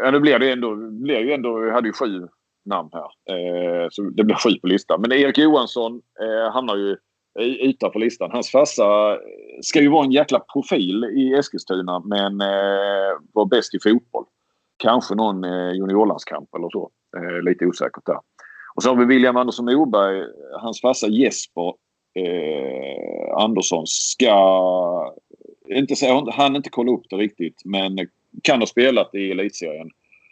Eh, nu blir det ändå... Blir ju ändå jag hade ju sju namn här. Eh, så det blir sju på listan. Men Erik Johansson eh, hamnar ju utanför listan. Hans farsa eh, ska ju vara en jäkla profil i Eskilstuna men eh, var bäst i fotboll. Kanske någon eh, juniorlandskamp eller så. Eh, lite osäkert där. Och så har vi William Andersson Moberg. Hans farsa Jesper eh, Andersson ska... Inte säga, han inte kolla upp det riktigt men kan ha spelat i elitserien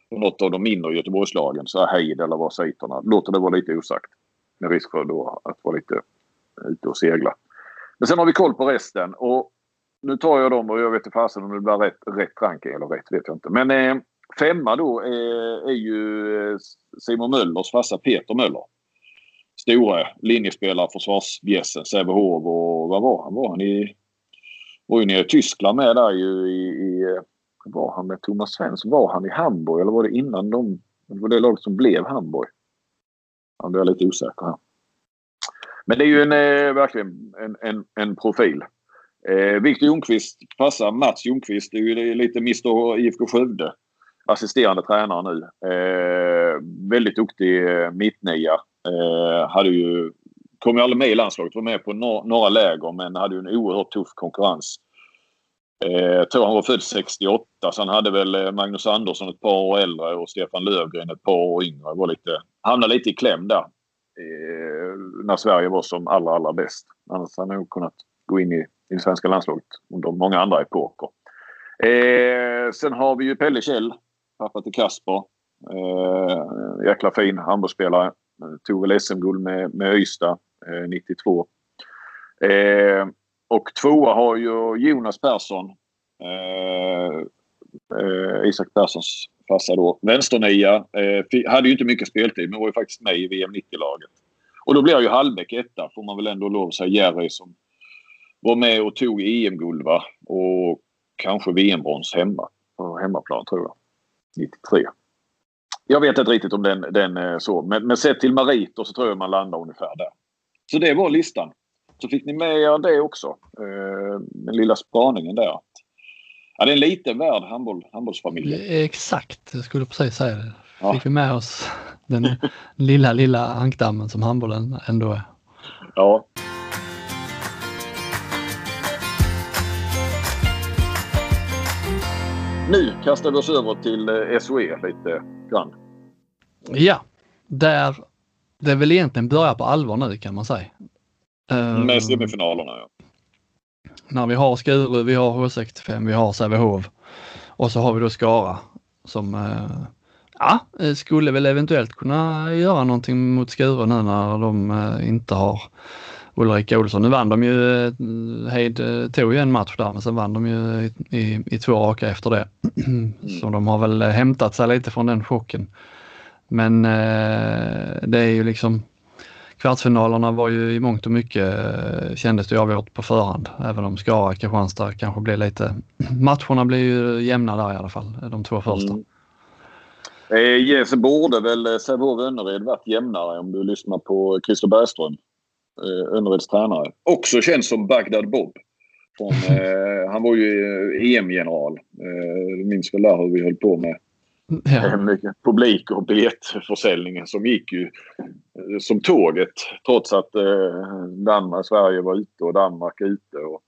på något av de mindre Göteborgslagen. Så Heid eller vad Sviterna. Låter det vara lite osagt. Med risk för då att vara lite eh, ute och segla. Men sen har vi koll på resten. Och nu tar jag dem och jag vet inte fasen om det blir rätt, rätt ranking eller rätt vet jag inte. Men eh, femma då är, är ju eh, Simon Möllers farsa Peter Möller. Stora linjespelare, försvarsbjässen, Sävehof och vad var han? Var han i... Var ju nere i Tyskland med där ju i... i eh, var han med Thomas Svensson? Var han i Hamburg eller var det innan de... Det var det laget som blev Hamburg. Ja, det är lite osäker här. Men det är ju en, eh, verkligen en, en, en profil. Eh, Viktor Ljungqvist passar. Mats Ljungqvist Det är ju lite Mr IFK Skövde. Assisterande tränare nu. Eh, väldigt duktig eh, mittnia. Eh, hade ju, kom ju aldrig med i landslaget. Var med på no några läger men hade ju en oerhört tuff konkurrens. Eh, jag tror han var född 68 så han hade väl eh, Magnus Andersson ett par år äldre och Stefan Lövgren ett par år yngre. Var lite, hamnade lite i kläm där. Eh, när Sverige var som allra, allra bäst. Annars hade han nog kunnat gå in i, i det svenska landslaget under många andra epoker. Eh, sen har vi ju Pelle Kjell, pappa till Kasper. Eh, jäkla fin handbollsspelare. Tog väl SM-guld med, med Ystad eh, 92. Eh, och tvåa har ju Jonas Persson. Eh, eh Isak Perssons farsa då. Vänsternia. Eh, hade ju inte mycket speltid men var ju faktiskt med i VM 90-laget. Och då blir ju Hallbäck etta får man väl ändå lov att säga. Jerry som var med och tog EM-guld va. Och kanske VM-brons hemma. På hemmaplan tror jag. 93. Jag vet inte riktigt om den, den är så. Men, men sett till meriter så tror jag man landar ungefär där. Så det var listan. Så fick ni med er det också. Eh, den lilla spaningen där. Ja, det är en liten värld, handboll, handbollsfamiljen. Exakt, jag skulle precis säga det. Ja. Fick vi med oss den lilla, lilla ankdammen som handbollen ändå är. Ja. Nu kastar vi oss över till eh, SOE lite grann. Ja, där det väl egentligen börjar på allvar nu kan man säga. Med ehm, semifinalerna ja när vi har Skuru, vi har H65, vi har Sävehof och så har vi då Skara som eh, ja, skulle väl eventuellt kunna göra någonting mot Skuru nu när de eh, inte har Ulrika Olsson. Nu vann de ju, eh, Heid tog ju en match där men sen vann de ju i, i, i två raka efter det. Så de har väl hämtat sig lite från den chocken. Men det är ju liksom kvartsfinalerna var ju i mångt och mycket eh, kändes det avgjort på förhand. Även om Skara, Kristianstad kanske blev lite... Matcherna blir ju jämna där i alla fall, de två första. Mm. Eh, så borde väl eh, Sävehof Önnered varit jämnare om du lyssnar på Christer Bergström, eh, Önnereds tränare. Också känns som Bagdad Bob. Från, eh, han var ju EM-general. Eh, minns väl där hur vi höll på med Ja. Mycket publik och biljettförsäljningen som gick ju eh, som tåget trots att eh, Danmark, Sverige var ute och Danmark ute. Och,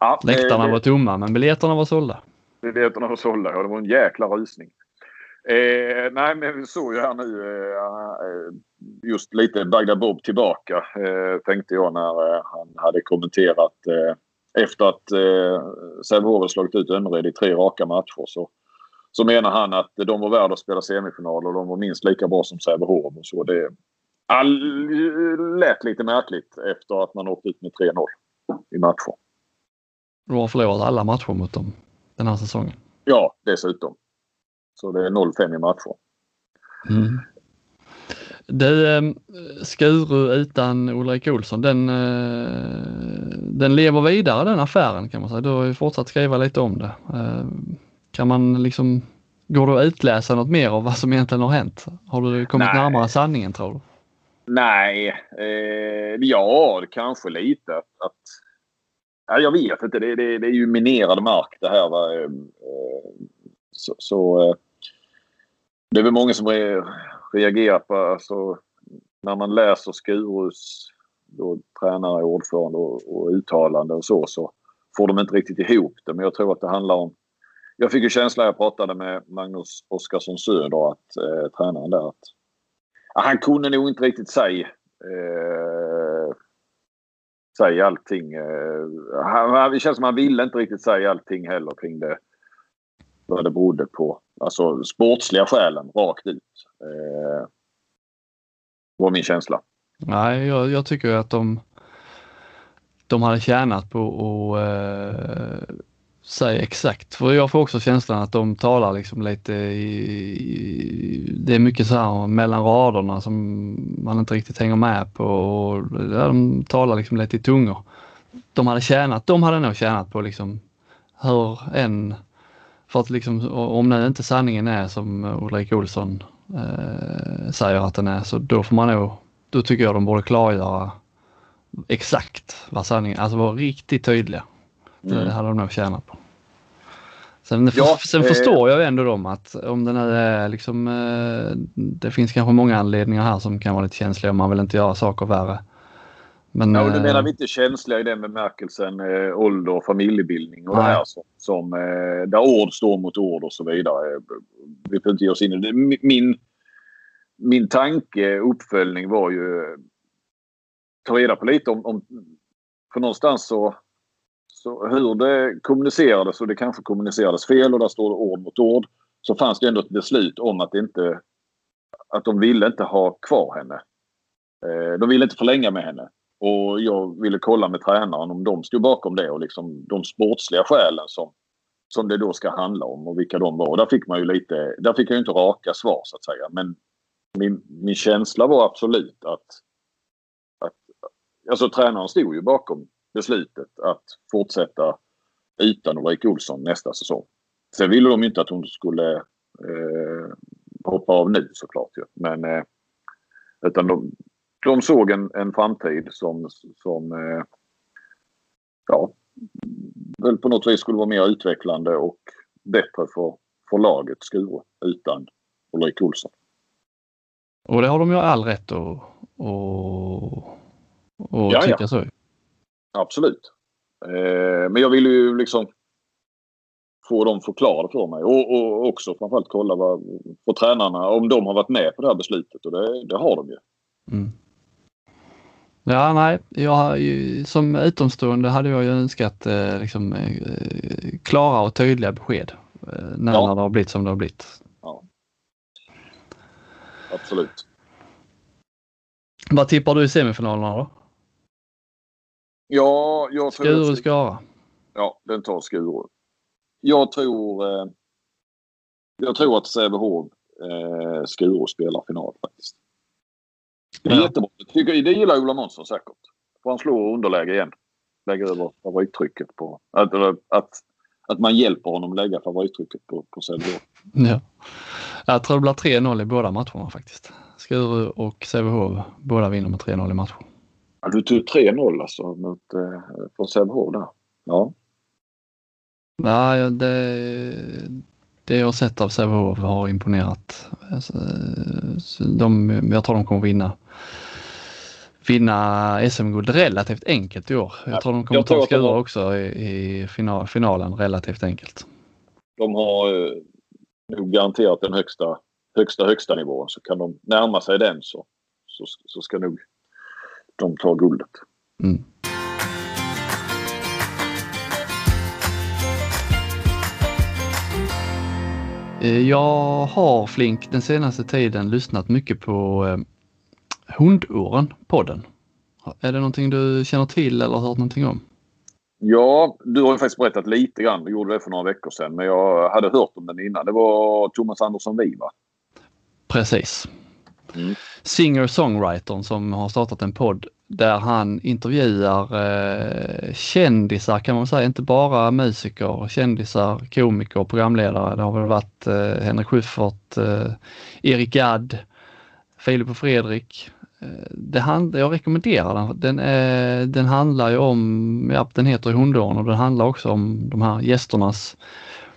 ja, Läktarna var tomma men biljetterna var sålda. Biljetterna var sålda ja. Det var en jäkla rusning. Eh, nej men vi såg ju här nu eh, just lite Bagdad Bob tillbaka eh, tänkte jag när eh, han hade kommenterat efter att eh, Sävehof slagit ut Önnered i tre raka matcher så så menar han att de var värda att spela semifinal och de var minst lika bra som Sävehof. Och så. Det all, lät lite märkligt efter att man åkte ut med 3-0 i matcher. Du har förlorat alla matcher mot dem den här säsongen. Ja, dessutom. Så det är 0-5 i matcher. Mm. Du, ehm, Skuru utan Ulrik Olsson, den, eh, den lever vidare den affären kan man säga. Du har ju fortsatt skriva lite om det. Eh, kan man liksom, går det att utläsa något mer av vad som egentligen har hänt? Har du kommit Nej. närmare sanningen tror du? Nej, eh, ja kanske lite. Att, ja, jag vet inte, det, det, det är ju minerad mark det här. Va? Eh, så, så eh, det är väl många som reagerar på, alltså, när man läser Skurus då, tränare, ordförande och, och uttalande och så, så får de inte riktigt ihop det. Men jag tror att det handlar om... Jag fick ju känslan när jag pratade med Magnus Oskarsson Söder, att, eh, tränaren där, att han kunde nog inte riktigt säga eh, säga allting. Eh, han, det känns som han ville inte riktigt säga allting heller kring det. Vad det berodde på. Alltså sportsliga skälen rakt ut. Eh, var min känsla. Nej, jag, jag tycker att de, de hade tjänat på att eh, säga exakt. För jag får också känslan att de talar liksom lite i, det är mycket så här mellan raderna som man inte riktigt hänger med på och de talar liksom lite i tungor. De hade tjänat, de hade nog tjänat på liksom hur en för att liksom, om nu inte sanningen är som Ulrik Olsson eh, säger att den är, så då får man nog, då tycker jag de borde klargöra exakt vad sanningen, alltså vara riktigt tydliga. Det mm. hade de nog tjänat på. Sen, ja, sen eh, förstår jag ändå dem att om det nu är liksom, eh, det finns kanske många anledningar här som kan vara lite känsliga om man vill inte göra saker värre. Men, ja, och du menar vi inte känsliga i den bemärkelsen eh, ålder och familjebildning och nej. det här som, som eh, där ord står mot ord och så vidare. Vi får inte ge oss in i det. Min, min tanke, uppföljning var ju ta reda på lite om, om för någonstans så, så hur det kommunicerades och det kanske kommunicerades fel och där står det ord mot ord. Så fanns det ändå ett beslut om att inte att de ville inte ha kvar henne. Eh, de ville inte förlänga med henne. Och jag ville kolla med tränaren om de stod bakom det och liksom de sportsliga skälen som, som det då ska handla om och vilka de var. Och där fick man ju lite, där fick jag ju inte raka svar så att säga. Men min, min känsla var absolut att, att alltså tränaren stod ju bakom beslutet att fortsätta utan Ulrik Olsson nästa säsong. Sen ville de inte att hon skulle eh, hoppa av nu såklart ju. Men eh, utan de, de såg en, en framtid som, som eh, ja, väl på något vis skulle vara mer utvecklande och bättre för, för laget Skure utan Ulrik Olsson. Och det har de ju all rätt att tycka så. Absolut. Eh, men jag vill ju liksom få dem förklarade för mig och, och också framförallt kolla vad, på tränarna om de har varit med på det här beslutet och det, det har de ju. Mm. Ja, nej, jag, som utomstående hade jag ju önskat eh, liksom, eh, klara och tydliga besked eh, när, ja. när det har blivit som det har blivit. Ja. Absolut. Vad tippar du i semifinalerna då? Ja, jag tror... Skuru, Skara? Ja, den tar Skuru. Jag tror... Eh, jag tror att Sävehof eh, Skuru spelar final faktiskt. Det är ja. jättebra. Det, det gillar Ola Månsson säkert. Får han slå underläge igen. Lägga över favorittrycket på... Att, att, att man hjälper honom lägga favorittrycket på, på Sävehof. Ja. Jag tror det blir 3-0 i båda matcherna faktiskt. Skuru och Sävehof båda vinner med 3-0 i matchen. Ja, du tog 3-0 alltså mot, eh, från Sävehof där. Ja. Ja, det, det jag har sett av Sävehof har imponerat. Alltså, de, jag tror de kommer vinna vinna SM-guld relativt enkelt i år. Jag tror de kommer jag ta Skura också i, i final, finalen relativt enkelt. De har eh, nog garanterat den högsta, högsta, högsta nivån. Så kan de närma sig den så, så, så ska nog de ta guldet. Mm. Eh, jag har Flink den senaste tiden lyssnat mycket på Hundåren-podden. Är det någonting du känner till eller hört någonting om? Ja, du har ju faktiskt berättat lite grann. Du gjorde det för några veckor sedan. Men jag hade hört om den innan. Det var Thomas Andersson Vi va? Precis. mm. singer-songwritern som har startat en podd där han intervjuar eh, kändisar kan man säga, inte bara musiker, kändisar, komiker, programledare. Det har väl varit eh, Henrik Schyffert, eh, Erik Gadd, Filip och Fredrik. Eh, det hand, jag rekommenderar den. Den, är, den handlar ju om, ja, den heter Hundåren och den handlar också om de här gästernas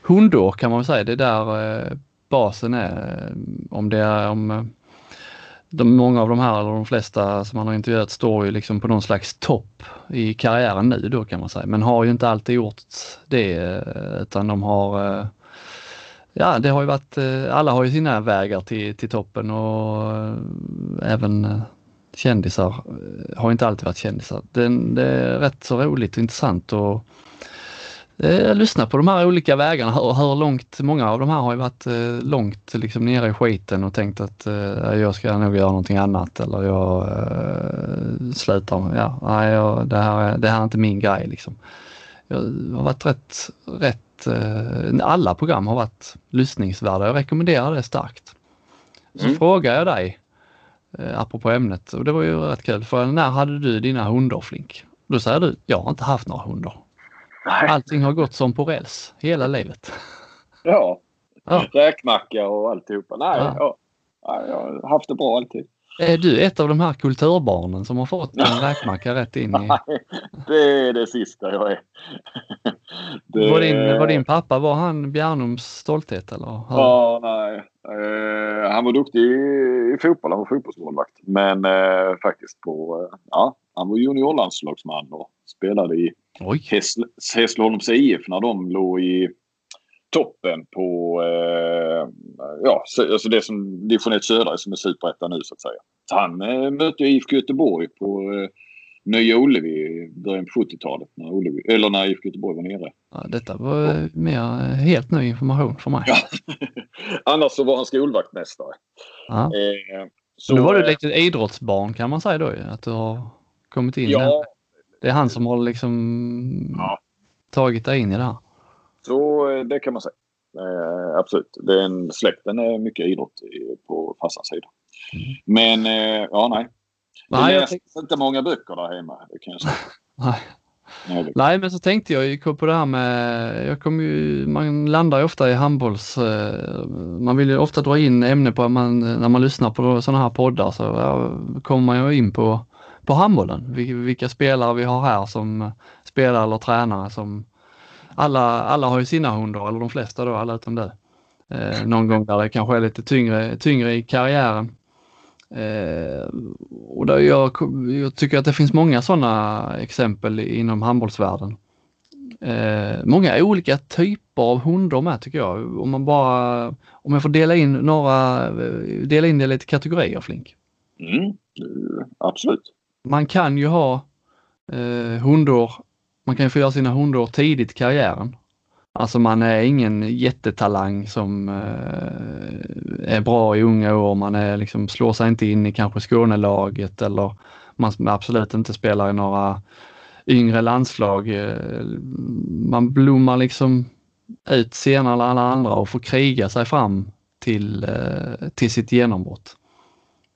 hundår kan man väl säga. Det är där eh, basen är. Om det är om de, många av de här, eller de flesta som man har intervjuat, står ju liksom på någon slags topp i karriären nu då kan man säga, men har ju inte alltid gjort det utan de har Ja, det har ju varit, alla har ju sina vägar till, till toppen och även kändisar har inte alltid varit kändisar. Det, det är rätt så roligt och intressant och eh, lyssna på de här olika vägarna och hur långt, många av de här har ju varit eh, långt liksom nere i skiten och tänkt att eh, jag ska nog göra någonting annat eller jag eh, slutar, ja, nej, jag, det, här, det här är inte min grej liksom. Jag har varit rätt, rätt, eh, alla program har varit lyssningsvärda. Jag rekommenderar det starkt. Så mm. frågar jag dig, eh, apropå ämnet, och det var ju rätt kul, för när hade du dina hundar Flink? Då säger du, jag har inte haft några hundar. Nej. Allting har gått som på räls hela livet. Ja, ja. räkmacka och alltihopa. Nej, ja. Ja. ja, jag har haft det bra alltid. Är du ett av de här kulturbarnen som har fått en räkmacka rätt in i... Nej, det är det sista jag är. Det... Var, din, var din pappa, var han Bjärnums stolthet eller? Ja, nej. Uh, han var duktig i, i fotboll, han var fotbollsmålvakt. Men uh, faktiskt på, uh, ja, han var juniorlandslagsman och spelade i Hässleholms IF när de låg i toppen på eh, ja, alltså det som division 1 södra som är superettan nu så att säga. Så han eh, mötte IFK Göteborg på eh, Nya Ullevi i början på 70-talet när, Ullevi, eller när IFK Göteborg var nere. Ja, detta var ja. mer eh, helt ny information för mig. Ja. Annars så var han skolvaktmästare. Ja. Eh, så, nu var du eh, lite idrottsbarn kan man säga då att du har kommit in. Ja. Det är han som har liksom ja. tagit dig in i det här. Så eh, det kan man säga. Eh, absolut. Det är en, släkten är mycket idrott på farsans sida. Mm. Men eh, ja, nej. nej jag läser inte många böcker där hemma. Det kan jag säga. nej. Nej, men så tänkte jag ju på det här med, jag kom ju, man landar ju ofta i handbolls, eh, man vill ju ofta dra in ämne på, man, när man lyssnar på sådana här poddar så ja, kommer man ju in på, på handbollen. Vilka spelare vi har här som spelar eller tränare som alla, alla har ju sina hundar, eller de flesta då, alla utom du. Eh, någon gång där det kanske är lite tyngre, tyngre i karriären. Eh, och där jag, jag, tycker att det finns många sådana exempel inom handbollsvärlden. Eh, många olika typer av hundar med tycker jag. Om man bara, om jag får dela in några, dela in det i lite kategorier Flink. Mm, absolut. Man kan ju ha eh, hundar man kan ju få göra sina hundår tidigt i karriären. Alltså man är ingen jättetalang som eh, är bra i unga år. Man är liksom, slår sig inte in i kanske Skånelaget eller man absolut inte spelar i några yngre landslag. Eh, man blommar liksom ut senare än alla andra och får kriga sig fram till, eh, till sitt genombrott.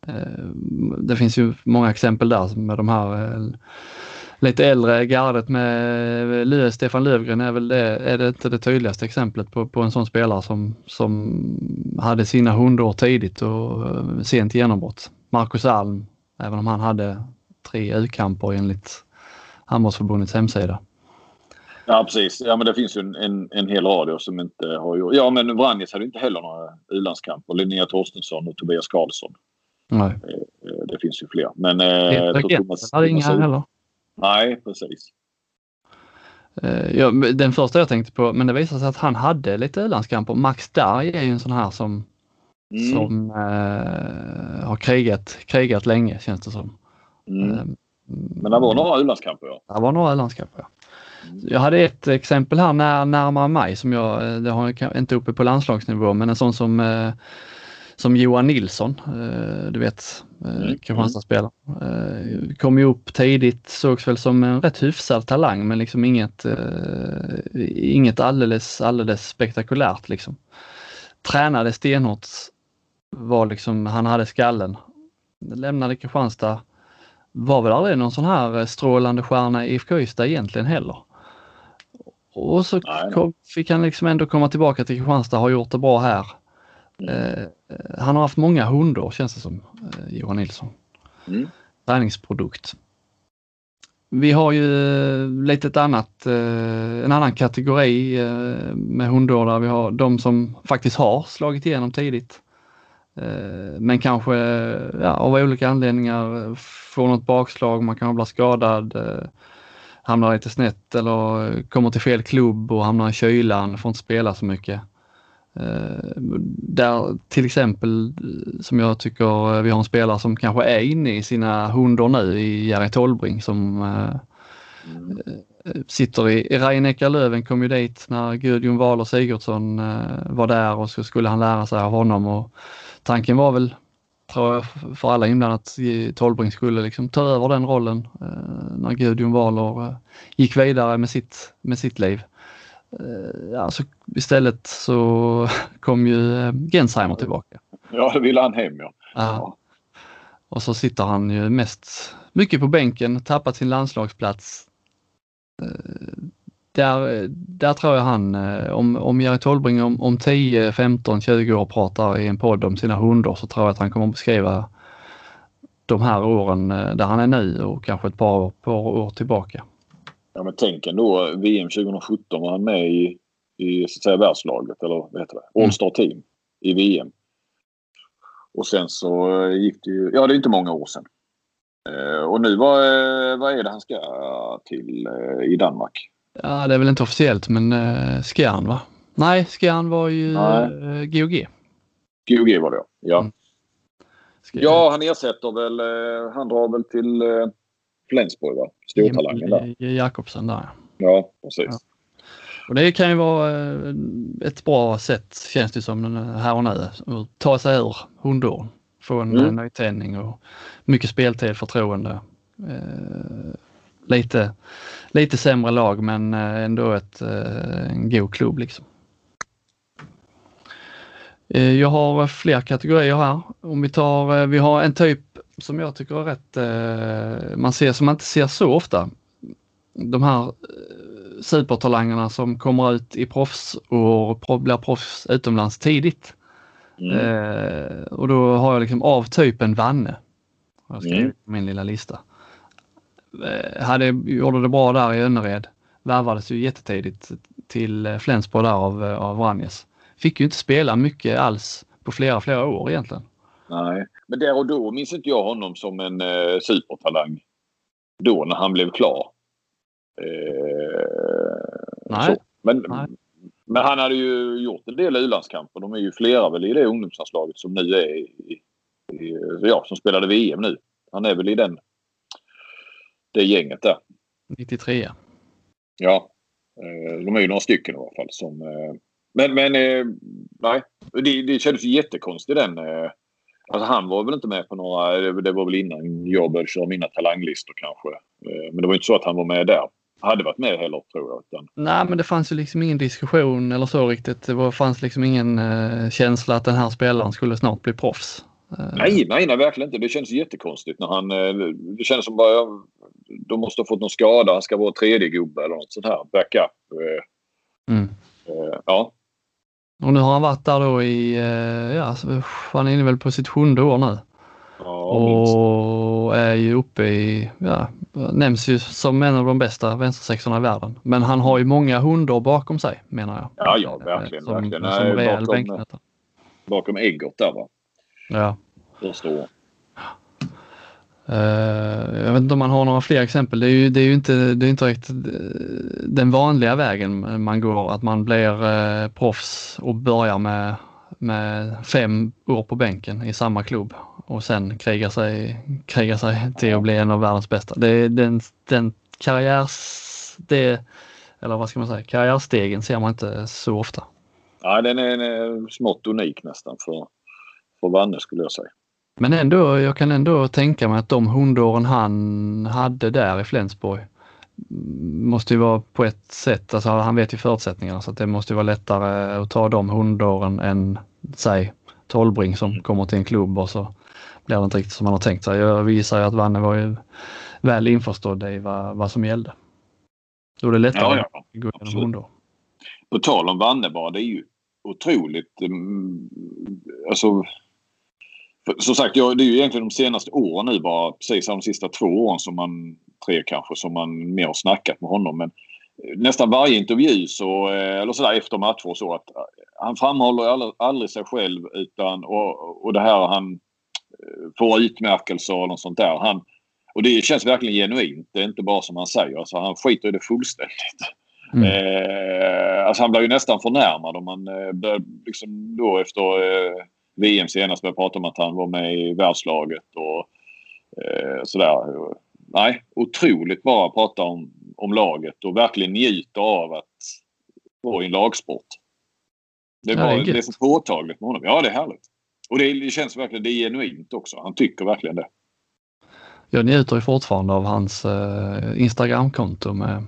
Eh, det finns ju många exempel där med de här lite äldre gardet med Löv, Stefan Lövgren är väl det, är det inte det tydligaste exemplet på, på en sån spelare som, som hade sina hundår tidigt och eh, sent genombrott. Marcus Alm, även om han hade tre U-kamper enligt Handbollsförbundets hemsida. Ja precis. Ja men det finns ju en, en, en hel radio som inte har gjort... Ja men Vranjes hade inte heller några u-landskamper. Linnea Torstensson och Tobias Karlsson. Nej. Det, eh, eh, det finns ju fler. Men... Peter Thomas, hade inga heller. Nej, precis. Eh, ja, den första jag tänkte på, men det visade sig att han hade lite u-landskamper. Max Darj är ju en sån här som, mm. som eh, har krigat, krigat länge känns det som. Mm. Eh, men det var några u-landskamper ja. Det var några u-landskamper ja. Mm. Jag hade ett exempel här när, närmare mig som jag, eh, det har jag inte uppe på landslagsnivå, men en sån som eh, som Johan Nilsson, du vet, mm. Kristianstadsspelare. Eh, kom ju upp tidigt, sågs väl som en rätt hyfsad talang men liksom inget, eh, inget alldeles, alldeles spektakulärt liksom. Tränade stenhårt var liksom, han hade skallen. Lämnade Kristianstad. Var väl aldrig någon sån här strålande stjärna i IFK Ystad egentligen heller. Och så kom, fick han liksom ändå komma tillbaka till Kristianstad har gjort det bra här. Mm. Eh, han har haft många hundar känns det som, eh, Johan Nilsson. Mm. Träningsprodukt. Vi har ju lite ett annat, eh, en annan kategori eh, med hundår där vi har de som faktiskt har slagit igenom tidigt. Eh, men kanske ja, av olika anledningar får något bakslag, man kan bli skadad, hamnar lite snett eller kommer till fel klubb och hamnar i kylan, får inte spela så mycket. Där till exempel som jag tycker vi har en spelare som kanske är inne i sina hundar nu i Jerry Tolbring som mm. sitter i, Rhein Löven kom ju dit när Gudjon Wahl Sigurdsson var där och så skulle han lära sig av honom och tanken var väl tror jag för alla inblandade att Tolbring skulle liksom ta över den rollen när Gudjon Wahler gick vidare med sitt, med sitt liv. Eh, ja, så istället så kom ju eh, Gensheimer tillbaka. Ja, det ville han hem ja. ja. Och så sitter han ju mest mycket på bänken, tappat sin landslagsplats. Eh, där, där tror jag han, om, om Jerry Tolbring om, om 10, 15, 20 år pratar i en podd om sina hundar så tror jag att han kommer beskriva de här åren där han är nu och kanske ett par, par år tillbaka. Ja men tänk ändå VM 2017 var han med i, i så att säga, världslaget eller vad heter det? All Star Team i VM. Och sen så gick det ju, ja det är inte många år sedan. Eh, och nu vad, eh, vad är det han ska till eh, i Danmark? Ja det är väl inte officiellt men eh, Skjern va? Nej Skjern var ju eh, GOG. GOG var det ja. Mm. Ja han ersätter väl, eh, han drar väl till eh, Flensburg va? Stortalangen där. Jakobsen där. Ja, precis. Ja. Och det kan ju vara eh, ett bra sätt känns det som här och nu att ta sig ur hundåren. Få en mm. nytändning och mycket speltid, förtroende. Eh, lite, lite sämre lag men eh, ändå ett, en god klubb liksom. Jag har fler kategorier här. Om vi tar, vi har en typ som jag tycker är rätt, eh, man ser som man inte ser så ofta. De här eh, supertalangerna som kommer ut i proffs och blir proffs utomlands tidigt. Mm. Eh, och då har jag liksom av typen Vanne. Jag skrivit mm. på min lilla lista. Eh, hade, gjorde det bra där i Önnered. Värvades ju jättetidigt till Flensburg där av, av Vranjes. Fick ju inte spela mycket alls på flera, flera år egentligen. Nej, men där och då minns inte jag honom som en eh, supertalang. Då när han blev klar. Eh, Nej. Men, Nej. men han hade ju gjort en del u-landskamper. De är ju flera väl i det ungdomslandslaget som nu är i, i, ja, som spelade VM nu. Han är väl i den det gänget där. 93 Ja. Eh, de är ju några stycken i alla fall som eh, men, men eh, nej, det, det kändes ju jättekonstigt den Alltså han var väl inte med på några, det var väl innan jag började köra mina talanglistor kanske. Eh, men det var inte så att han var med där. Hade varit med heller tror jag. Utan... Nej men det fanns ju liksom ingen diskussion eller så riktigt. Det var, fanns liksom ingen uh, känsla att den här spelaren skulle snart bli proffs. Nej, nej, nej, verkligen inte. Det känns jättekonstigt när han... Det kändes som bara... De måste ha fått någon skada. Han ska vara tredje gubbe eller något sånt här. Backup. Mm. ja. Och nu har han varit där då i, eh, ja, han är inne väl på sitt sjunde år nu. Ja, och är ju uppe i, ja, nämns ju som en av de bästa vänstersexorna i världen. Men han har ju många hundar bakom sig menar jag. Ja, ja verkligen. Som, verkligen. Som Nej, bakom, bakom Eggert där va? Ja. Första. Eh, jag vet inte om man har några fler exempel. Det är ju, det är ju inte, det är inte riktigt eh, den vanliga vägen man går, att man blir uh, proffs och börjar med, med fem år på bänken i samma klubb och sen krigar sig, krigar sig till att bli en av världens bästa. Det är den, den karriärs... Det, eller vad ska man säga, karriärstegen ser man inte så ofta. Ja, den är, den är smått unik nästan för, för Vanne skulle jag säga. Men ändå, jag kan ändå tänka mig att de hundåren han hade där i Flensburg måste ju vara på ett sätt, alltså han vet ju förutsättningarna så att det måste vara lättare att ta de hundåren än säg Tolbring som mm. kommer till en klubb och så blir det inte riktigt som man har tänkt sig. Jag visar ju att Vanne var ju väl införstådd i vad, vad som gällde. Då är det lättare ja, ja, att gå igenom hundar. På tal om Vanne bara, det är ju otroligt... Um, som sagt, ja, det är ju egentligen de senaste åren nu bara, precis de sista två åren som man, tre kanske, som man mer har snackat med honom. Men nästan varje intervju så, eh, eller sådär efter matcher och så att eh, han framhåller aldrig, aldrig sig själv utan och, och det här han eh, får utmärkelser och något sånt där. Han, och det känns verkligen genuint. Det är inte bara som han säger. Alltså, han skiter i det fullständigt. Mm. Eh, alltså han blir ju nästan förnärmad om man eh, liksom då efter eh, VM senast började prata om att han var med i världslaget och eh, sådär. Nej, otroligt bara prata om, om laget och verkligen njuta av att vara i en lagsport. Det är, bara, det är så påtagligt med honom. Ja, det är härligt. Och det, det känns verkligen, det är genuint också. Han tycker verkligen det. Jag njuter ju fortfarande av hans eh, Instagramkonto med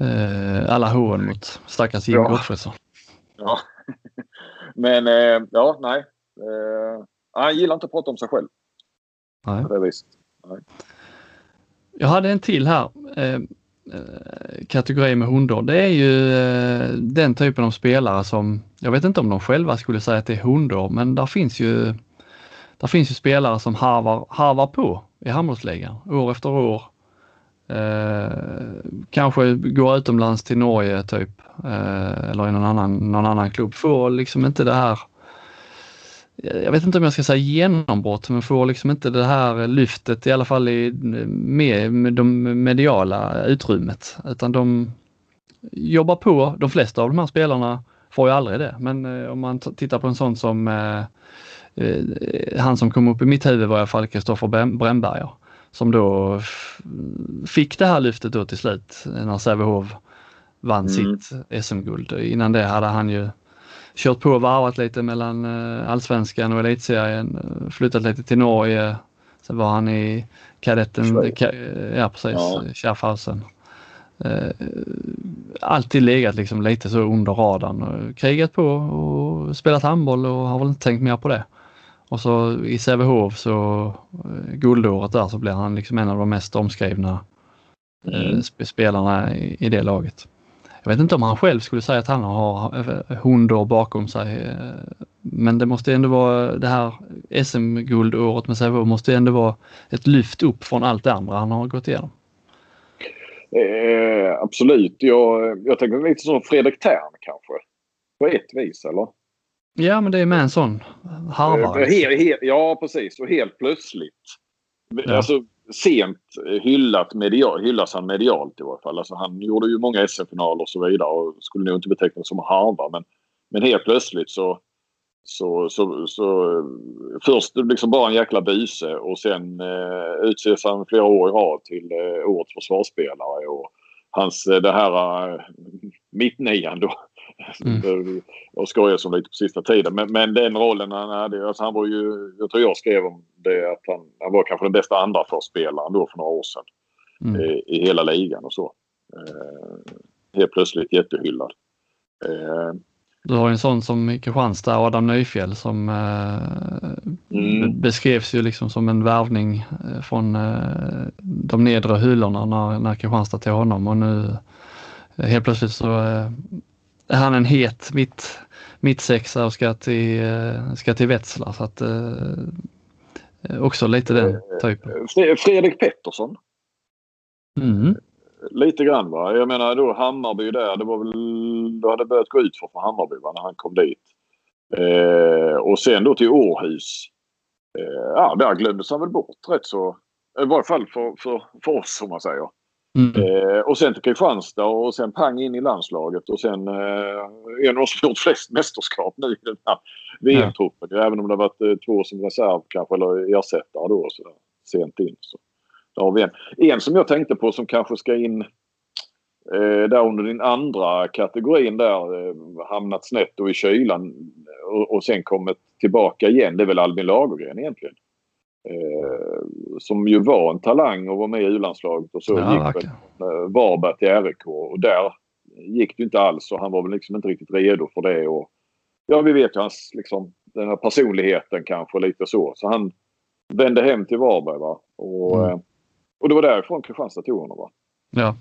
eh, alla hån mot stackars Jim ja. Gottfridsson. Ja, men eh, ja, nej. Eh, han gillar inte att prata om sig själv. Nej. På det viset. Nej. Jag hade en till här. Eh, eh kategori med hundar. Det är ju eh, den typen av spelare som, jag vet inte om de själva skulle säga att det är hundar, men där finns ju, där finns ju spelare som harvar, harvar på i handbollsligan år efter år. Eh, kanske går utomlands till Norge typ eh, eller i någon annan, någon annan klubb. Får liksom inte det här jag vet inte om jag ska säga genombrott, men får liksom inte det här lyftet i alla fall i, med, med de mediala utrymmet. Utan de jobbar på. De flesta av de här spelarna får ju aldrig det. Men eh, om man tittar på en sån som eh, eh, han som kom upp i mitt huvud var i alla fall Kristoffer Brännberger. Som då fick det här lyftet då till slut när Sävehof vann mm. sitt SM-guld. Innan det hade han ju kört på och varvat lite mellan eh, allsvenskan och elitserien, eh, flyttat lite till Norge. Sen var han i kadetten, ka, ja precis, ja. Schaffhausen. Eh, alltid legat liksom lite så under radarn. Krigat på och spelat handboll och har väl inte tänkt mer på det. Och så i Sävehof så guldåret där så blir han liksom en av de mest omskrivna mm. spelarna i, i det laget. Jag vet inte om han själv skulle säga att han har eh, hundar bakom sig. Eh, men det måste ändå vara det här SM-guldåret med Sävehof måste ändå vara ett lyft upp från allt det andra han har gått igenom. Eh, absolut. Jag, jag tänker lite som Fredrik Thern kanske. På ett vis eller? Ja men det är med en sån harvare. Eh, ja precis och helt plötsligt. Ja. Alltså, sent hyllat medial, hyllas han medialt i varje fall. Alltså han gjorde ju många SM-finaler och så vidare och skulle nog inte betecknas som harva men, men helt plötsligt så så, så, så först liksom bara en jäkla buse och sen eh, utses han flera år i rad till eh, årets försvarsspelare. Och hans eh, det här eh, mittnian då Mm. Jag skojar som lite på sista tiden. Men, men den rollen han hade. Alltså han var ju, jag tror jag skrev om det att han, han var kanske den bästa andra förspelaren då för några år sedan. Mm. I, I, hela ligan och så. Eh, helt plötsligt jättehyllad. Eh, du har en sån som Kristianstad, Adam Nyfjäll som eh, mm. beskrevs ju liksom som en värvning eh, från eh, de nedre hyllorna när, när Kristianstad tog honom och nu eh, helt plötsligt så eh, är han en het mitt, mittsexa och ska till, eh, ska till Wetzlar. Så att, eh, också lite den eh, typen. Fredrik Pettersson. Mm. Lite grann va. Jag menar då Hammarby där. Det var väl, det hade börjat gå ut för, för Hammarby va, när han kom dit. Eh, och sen då till Århus. Eh, ja, där glömdes han väl bort rätt så. I varje fall för, för, för oss om man säger. Mm. Eh, och sen till Kristianstad och sen pang in i landslaget och sen eh, en av de som gjort flest mästerskap nu i den här VM-truppen. Ja. Även om det har varit eh, två som reserv kanske eller ersättare då så där, sent in. Så. Där har vi en. en som jag tänkte på som kanske ska in eh, där under din andra kategorin där eh, hamnat snett och i kylan och, och sen kommit tillbaka igen. Det är väl Albin Lagergren egentligen. Eh, som ju var en talang och var med i U-landslaget och så ja, gick väl eh, Varberg till RIK och där gick det inte alls och han var väl liksom inte riktigt redo för det. Och, ja, vi vet ju hans liksom, den här personligheten kanske lite så. Så han vände hem till Varberg va. Och, mm. och det var därifrån Kristianstad tog honom va. Ja.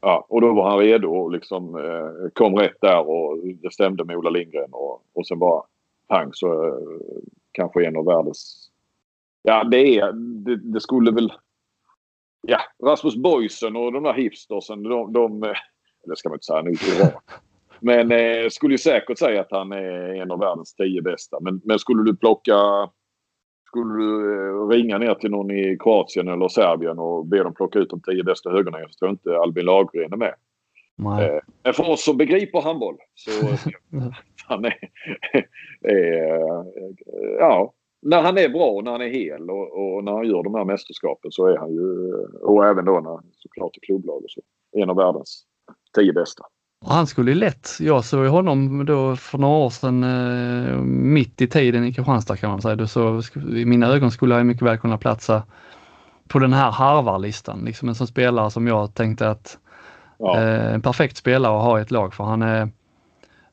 Ja, och då var han redo och liksom eh, kom rätt där och det stämde med Ola Lindgren och, och sen bara pang så eh, kanske en av världens... Ja, det är... Det, det, skulle väl... Ja, Rasmus Boysen och de där hipstersen, de... de eller ska man inte säga nu. Men eh, skulle ju säkert säga att han är en av världens tio bästa. Men, men skulle du plocka... Skulle du eh, ringa ner till någon i Kroatien eller Serbien och be dem plocka ut de tio bästa högerna så tror inte Albin Lagergren är med. Eh, men för oss som begriper handboll så han är, är, ja, när han är bra och när han är hel och, och, när han gör de här mästerskapen så är han ju, och även då när såklart i klubblag och så, en av världens tio bästa. Han skulle ju lätt, jag såg honom då för några år sedan eh, mitt i tiden i Kristianstad kan man säga. Då så, I mina ögon skulle han mycket väl kunna platsa på den här harvarlistan. Liksom en sån spelare som jag tänkte att ja. eh, en perfekt spelare att ha i ett lag för han är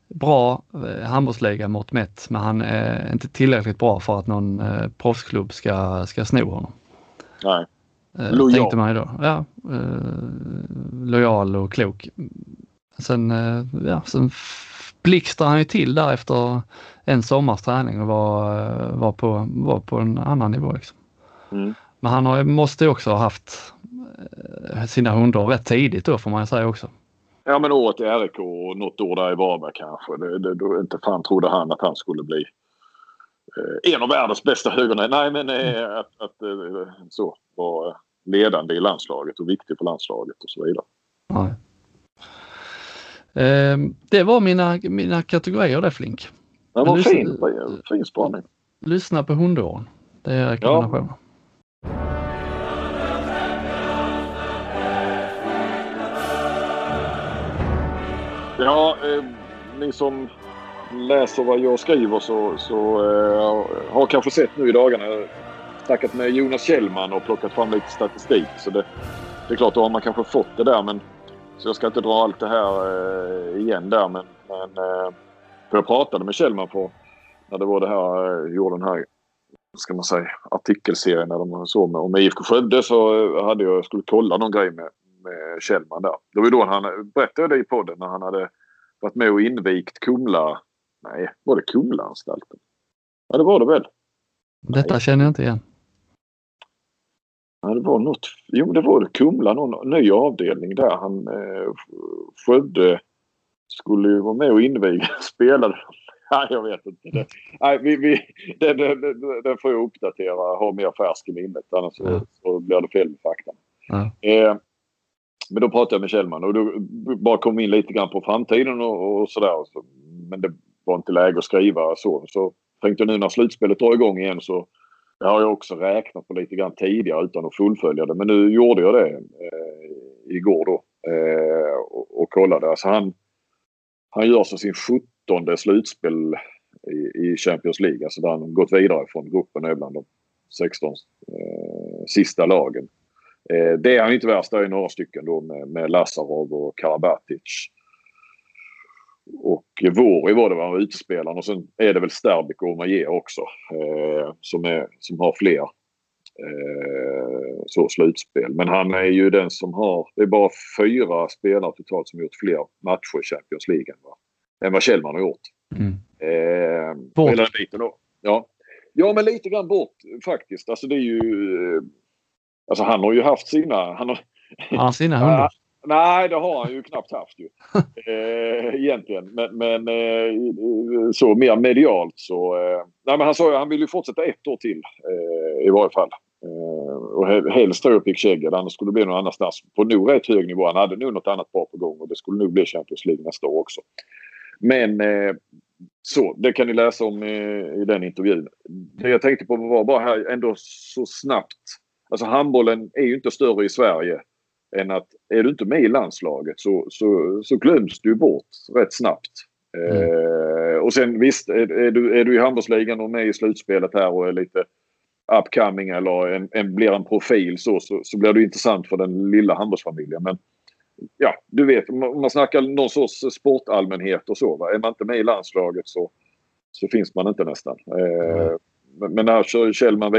bra eh, handbollsliga mot mätt men han är inte tillräckligt bra för att någon eh, proffsklubb ska, ska sno honom. Nej. Eh, lojal. Tänkte man ju då. Ja, eh, lojal och klok. Sen, eh, ja, sen blixtrade han ju till där efter en sommars träning och var, eh, var, på, var på en annan nivå. Liksom. Mm. Men han har, måste också ha haft sina hundar rätt tidigt då får man säga också. Ja men året i RIK och något år där i Varberg kanske. Det, det, då inte fan trodde han att han skulle bli eh, en av världens bästa högerna. Nej men eh, att, att eh, så var ledande i landslaget och viktig för landslaget och så vidare. Nej. Eh, det var mina, mina kategorier det Flink. Det var fin, fin spaning. Lyssna på hundåren. Det är rekommendationen. Ja. Ja, eh, ni som läser vad jag skriver så, så eh, har kanske sett nu i dagarna Jag snackat med Jonas Kjellman och plockat fram lite statistik. Så det, det är klart, då har man kanske fått det där men så jag ska inte dra allt det här eh, igen där men, men eh, för jag pratade med Kjellman på när det var det här, eh, gjorde den här ska man säga, artikelserien eller så om IFK Skövde så eh, hade jag, jag skulle kolla någon grej med, med Kjellman där. Det var då han berättade det i podden när han hade varit med och invigt Kumla. Nej, var det Kumlaanstalten? Ja, det var det väl. Detta Nej. känner jag inte igen. Ja, det var något. Jo, det var det. Kumla, någon ny avdelning där. Han eh, Skövde skulle ju vara med och inviga. Spelade Nej, jag vet inte. Det, nej, vi, vi, det, det, det, får jag uppdatera, ha mer färsk i minnet. Annars så, så blir det fel med fakta. Ja. Eh, men då pratade jag med Kjellman och då bara kom in lite grann på framtiden och, och sådär. Så, men det var inte läge att skriva så. Så tänkte jag nu när slutspelet drar igång igen så det har jag också räknat på lite grann tidigare utan att fullfölja det. Men nu gjorde jag det eh, igår då eh, och, och kollade. Alltså han, han gör så sin 17 slutspel i, i Champions League. Alltså där han gått vidare från gruppen är bland de 16 eh, sista lagen. Eh, det är han inte värst. Det är några stycken då med, med Lazarov och Karabatic. Och Vori var det var utespelaren och sen är det väl Sterbik och Omaje också eh, som, är, som har fler eh, så slutspel. Men han är ju den som har, det är bara fyra spelare totalt som gjort fler matcher i Champions League än vad, än vad Kjellman har gjort. Mm. Eh, bort. Hela biten då. Ja. ja, men lite grann bort faktiskt. Alltså det är ju... Alltså han har ju haft sina... Han har, ja, sina hundar. Nej, det har han ju knappt haft ju. eh, egentligen. Men, men eh, så mer medialt så... Eh, nej, men han sa ju han vill ju fortsätta ett år till eh, i varje fall. Eh, och helst upp fick Kägger, annars skulle det bli någon annanstans. På nog rätt hög nivå. Han hade nog något annat bra på gång och det skulle nog bli Champions League nästa år också. Men eh, så, det kan ni läsa om i den intervjun. Det jag tänkte på var bara här ändå så snabbt. Alltså handbollen är ju inte större i Sverige än att är du inte med i landslaget så, så, så glöms du bort rätt snabbt. Mm. Eh, och sen visst, är, är, du, är du i handbollsligan och med i slutspelet här och är lite upcoming eller en, en, blir en profil så, så, så blir det intressant för den lilla handbollsfamiljen. Men ja, du vet om man snackar någon sorts sportallmänhet och så. Va? Är man inte med i landslaget så, så finns man inte nästan. Mm. Men, alltså, Kjellman,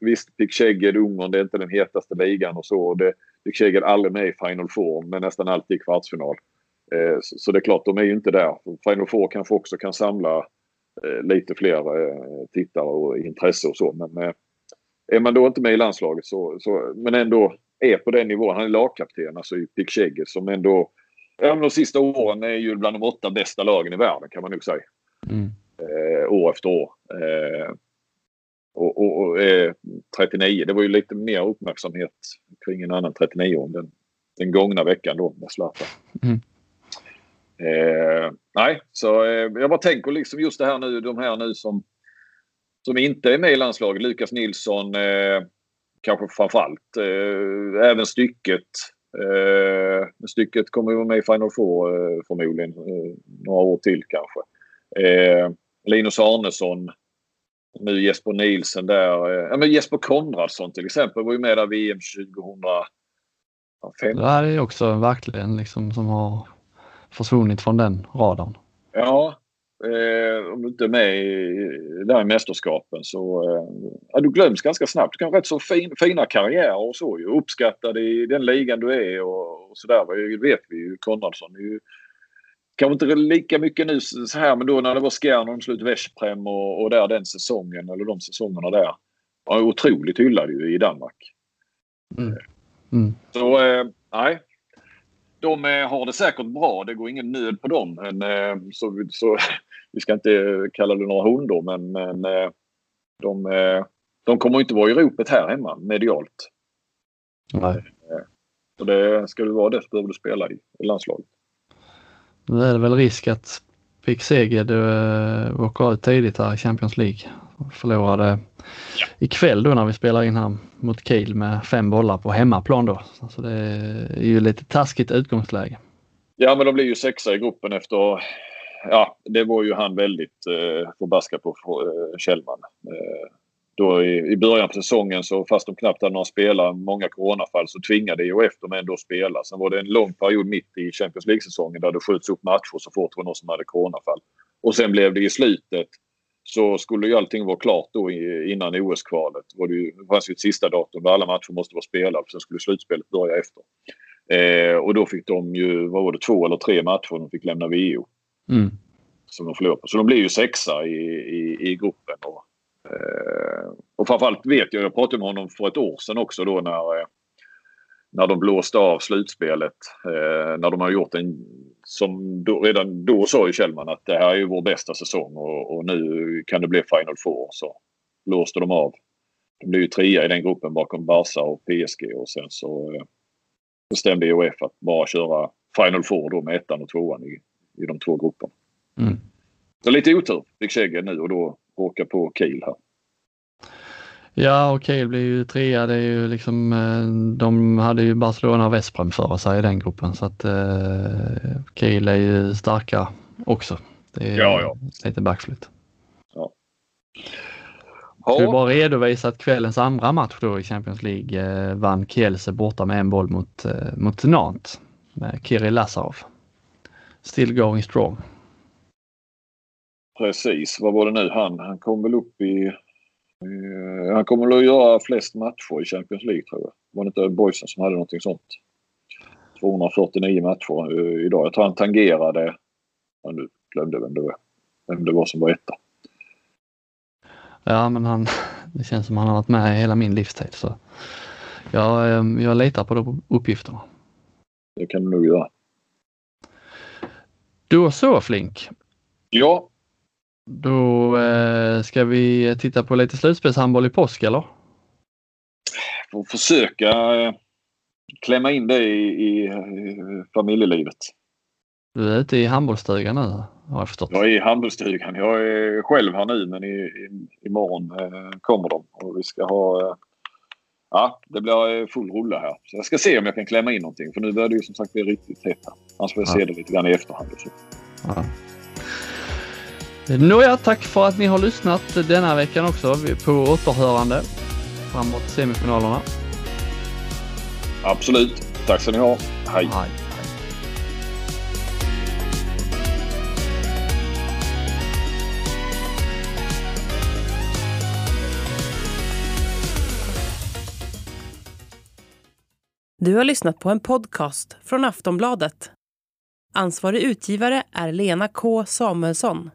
visst fick Kägged Ungern, det är inte den hetaste ligan och så. Det fick Kägged aldrig med i Final Four, men nästan alltid i kvartsfinal. Eh, så, så, det är klart, de är ju inte där. Final Four kanske också kan samla eh, lite fler eh, tittare och intresse och så. Men är man då inte med i landslaget så, så men ändå är på den nivån. Han är lagkapten alltså i Pick Kägged som ändå de sista åren är ju bland de åtta bästa lagen i världen kan man nog säga. Mm. År efter år. Och, och, och eh, 39, det var ju lite mer uppmärksamhet kring en annan 39 den, den gångna veckan då med Zlatan. Mm. Eh, nej, så eh, jag bara tänker liksom just det här nu, de här nu som, som inte är med i landslaget. Lukas Nilsson eh, kanske framförallt. Eh, även stycket. Eh, stycket kommer ju vara med i Final Four eh, förmodligen eh, några år till kanske. Eh, Linus Arnesson nu Jesper Nielsen där. Eh, ja, men Jesper Konradsson till exempel var ju med där VM 2005. Det här är också verkligen liksom som har försvunnit från den radarn. Ja, eh, om du inte är med i, där i mästerskapen så eh, ja, du glöms ganska snabbt. Du kan ha rätt så fin, fina karriärer och så ju. Uppskattad i den ligan du är och, och sådär. Det vet vi ju. Konradsson är ju Kanske inte lika mycket nu så här men då när det var Skjern slut Veszprem och, och där den säsongen eller de säsongerna där. Var otroligt hyllad ju i Danmark. Mm. Mm. Så eh, nej. De eh, har det säkert bra. Det går ingen nöd på dem. Men, eh, så, så, vi ska inte kalla det några hundar men, men eh, de, eh, de kommer inte vara i ropet här hemma medialt. Nej. Eh, så det ska du vara det så behöver du spela i, i landslaget. Nu är det väl risk att Pick Seged uh, åker ut tidigt här i Champions League. Förlorade ja. ikväll då när vi spelar in här mot Kiel med fem bollar på hemmaplan då. Så det är ju lite taskigt utgångsläge. Ja men de blir ju sexa i gruppen efter Ja, det var ju han väldigt eh, förbaskad på eh, Kjellman. Eh, då i, i början på säsongen så fast de knappt hade några spelare, många coronafall, så tvingade IOF dem ändå att spela. Sen var det en lång period mitt i Champions League-säsongen där det sköts upp matcher så fort det var någon som hade coronafall. Och sen blev det i slutet så skulle ju allting vara klart då innan OS-kvalet. Det, det fanns ju ett sista datum där alla matcher måste vara spelade. Sen skulle slutspelet börja efter. Eh, och då fick de ju, vad var det, två eller tre matcher de fick lämna VO. Mm. Som de förlorade på. Så de blev ju sexa i, i, i gruppen. Och, och framförallt vet jag, jag pratade med honom för ett år sedan också då när, eh, när de blåste av slutspelet. Eh, när de har gjort en, som då, redan då sa ju Kjellman att det här är ju vår bästa säsong och, och nu kan det bli Final Four. Så blåste de av. De blev ju trea i den gruppen bakom Barca och PSG och sen så bestämde IOF att bara köra Final Four då med ettan och tvåan i, i de två grupperna. Mm. Så lite otur fick Sceged nu och då åka på Kiel här. Ja, och Kiel blir ju trea. Det är ju liksom, eh, de hade ju Barcelona och Vesprem före sig i den gruppen så att eh, Kiel är ju starka också. Det är ja, ja. lite backflytt. Ja. Ska vi bara redovisa att kvällens andra match då i Champions League eh, vann Kielce borta med en boll mot, eh, mot Nantes med Kirill Lazarov. Still going strong. Precis, vad var det nu han? Han kom väl upp i... Eh, han kommer att göra flest matcher i Champions League tror jag. Var det inte Boysen som hade någonting sånt? 249 matcher eh, idag. Jag tror han tangerade... Ja, nu glömde vem det var, vem det var som var etta. Ja, men han, det känns som han har varit med hela min livstid så jag, eh, jag litar på de uppgifterna. Det kan du nog göra. Då så Flink. Ja, då eh, ska vi titta på lite slutspelshandboll i påsk eller? Får försöka eh, klämma in det i, i, i familjelivet. Du är ute i handbollsstugan nu har jag förstått. Jag är i handbollsstugan. Jag är själv här nu men i, i, imorgon eh, kommer de och vi ska ha eh, Ja, det blir eh, full rulle här. Så jag ska se om jag kan klämma in någonting för nu börjar det ju som sagt bli riktigt hett här. Annars får jag ja. se det lite grann i efterhand. Ja. Nåja, tack för att ni har lyssnat denna veckan också Vi på återhörande framåt semifinalerna. Absolut. Tack ska ni ha. Hej. Hej. Du har lyssnat på en podcast från Aftonbladet. Ansvarig utgivare är Lena K Samuelsson.